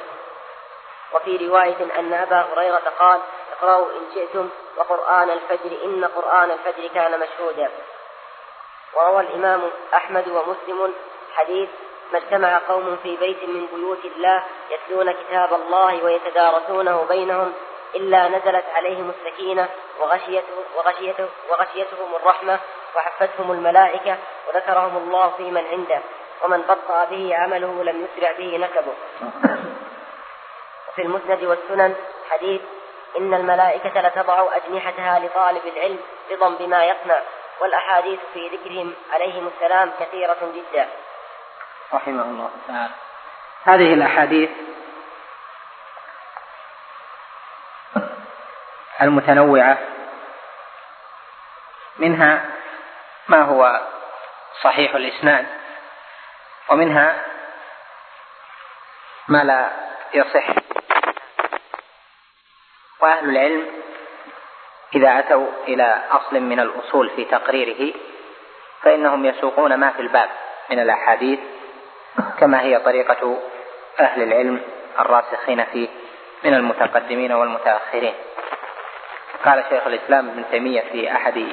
وفي رواية أن أبا هريرة قال اقرأوا إن شئتم وقرآن الفجر إن قرآن الفجر كان مشهودا. وروى الإمام أحمد ومسلم حديث ما اجتمع قوم في بيت من بيوت الله يتلون كتاب الله ويتدارسونه بينهم إلا نزلت عليهم السكينة وغشيته وغشيته وغشيتهم الرحمة وحفتهم الملائكة وذكرهم الله في من عنده. ومن بطأ به عمله لم يسرع به نسبه وفي المسند والسنن حديث إن الملائكة لتضع أجنحتها لطالب العلم رضا بما يصنع. والأحاديث في ذكرهم عليهم السلام كثيرة جدا. رحمه الله تعالى. هذه الأحاديث المتنوعة منها ما هو صحيح الإسناد ومنها ما لا يصح. وأهل العلم إذا أتوا إلى أصل من الأصول في تقريره فإنهم يسوقون ما في الباب من الأحاديث كما هي طريقة أهل العلم الراسخين فيه من المتقدمين والمتأخرين. قال شيخ الإسلام ابن تيمية في أحد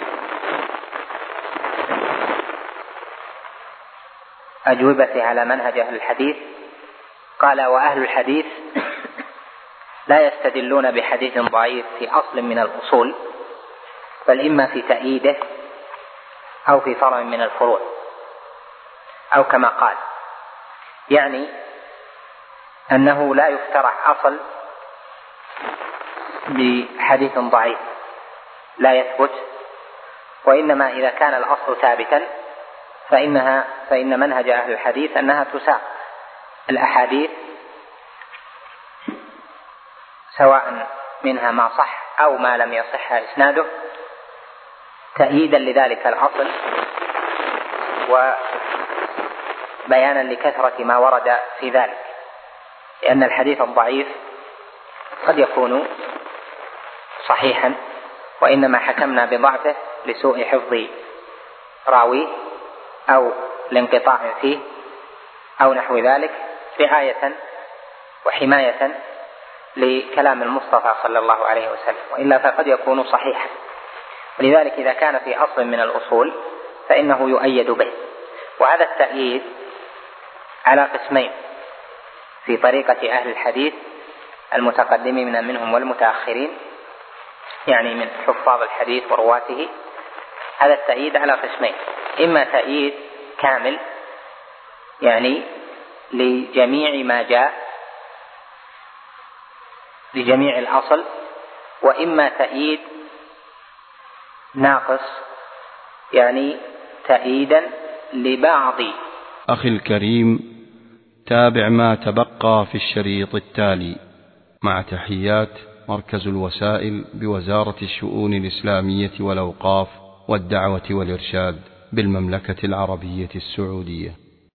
أجوبته على منهج أهل الحديث قال وأهل الحديث لا يستدلون بحديث ضعيف في أصل من الأصول بل إما في تأييده أو في فرع من الفروع أو كما قال. يعني أنه لا يفترح أصل بحديث ضعيف لا يثبت وإنما إذا كان الأصل ثابتا فإنها فإن منهج أهل الحديث أنها تساق الأحاديث سواء منها ما صح أو ما لم يصح إسناده تأييدا لذلك الأصل وبيانا لكثرة ما ورد في ذلك لأن الحديث الضعيف قد يكون صحيحا وإنما حكمنا بضعفه لسوء حفظ راويه أو لانقطاع فيه أو نحو ذلك رعاية وحماية لكلام المصطفى صلى الله عليه وسلم وإلا فقد يكون صحيحا. ولذلك إذا كان في أصل من الأصول فإنه يؤيد به. وهذا التأييد على قسمين في طريقة أهل الحديث المتقدمين منهم والمتأخرين يعني من حفاظ الحديث ورواته هذا التأييد على قسمين إما تأييد كامل يعني لجميع ما جاء لجميع الأصل وإما تأييد ناقص يعني تأييدا لبعض. أخي الكريم تابع ما تبقى في الشريط التالي. مع تحيات مركز الوسائل بوزارة الشؤون الإسلامية والأوقاف والدعوة والإرشاد بالمملكة العربية السعودية.